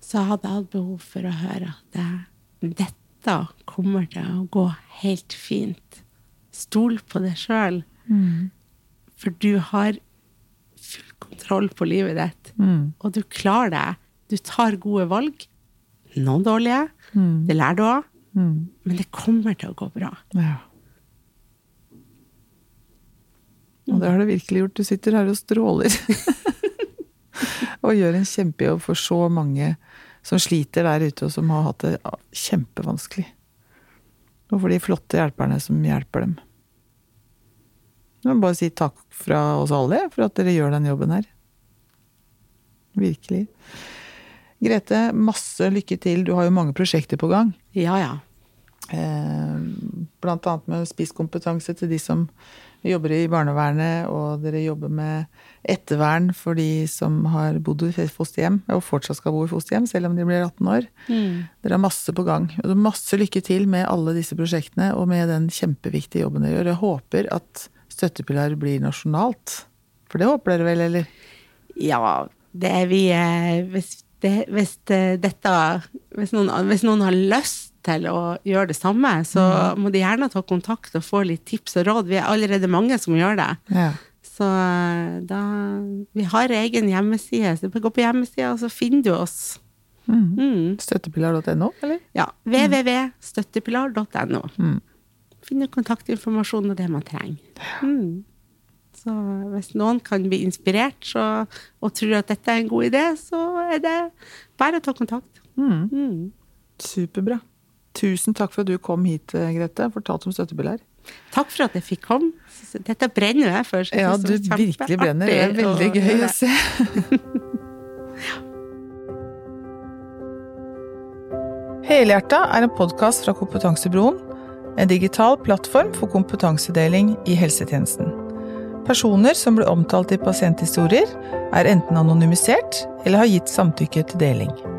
Så hadde jeg hatt behov for å høre at det, dette kommer til å gå helt fint. Stol på deg sjøl, Mm. for du har full kontroll på livet ditt. Mm. Og du klarer det. Du tar gode valg. Noen dårlige, Mm. det lærer du av, Mm. men det kommer til å gå bra. Ja. Og det har det virkelig gjort. Du sitter her og stråler. og gjør en kjempejobb for så mange som sliter der ute, og som har hatt det kjempevanskelig. Og for de flotte hjelperne som hjelper dem. Jeg må bare si takk fra oss alle for at dere gjør den jobben her. Virkelig. Grete, masse lykke til. Du har jo mange prosjekter på gang. Ja, ja. Eh, blant annet med spisskompetanse til de som jobber i barnevernet, og dere jobber med ettervern for de som har bodd i fosterhjem, og fortsatt skal bo i fosterhjem, selv om de blir 18 år. Dere har masse på gang. Og masse lykke til med alle disse prosjektene, og med den kjempeviktige jobben dere gjør. Jeg håper at Støttepilar blir nasjonalt. For det håper dere vel, eller? Ja, det er vi eh, Hvis, det, hvis dette hvis noen, hvis noen har lyst til å gjøre det samme, så må de gjerne ta kontakt og få litt tips og råd. Vi er allerede mange som gjør det. Ja. Så eh, da Vi har egen hjemmeside, så du gå på hjemmesida, og så finner du oss. Mm. Mm. Støttepilar.no, eller? Ja. www.støttepilar.no. Mm. Finne kontaktinformasjon og det man trenger. Mm. Så hvis noen kan bli inspirert så, og tror at dette er en god idé, så er det bare å ta kontakt. Mm. Mm. Superbra. Tusen takk for at du kom hit, Grete, og fortalte om støttepilar. Takk for at jeg fikk komme. Dette brenner jeg for. jeg Ja, du virkelig brenner. Det er veldig gøy å se. Helhjerta er en podkast fra Kompetansebroen, en digital plattform for kompetansedeling i helsetjenesten. Personer som blir omtalt i pasienthistorier, er enten anonymisert eller har gitt samtykke til deling.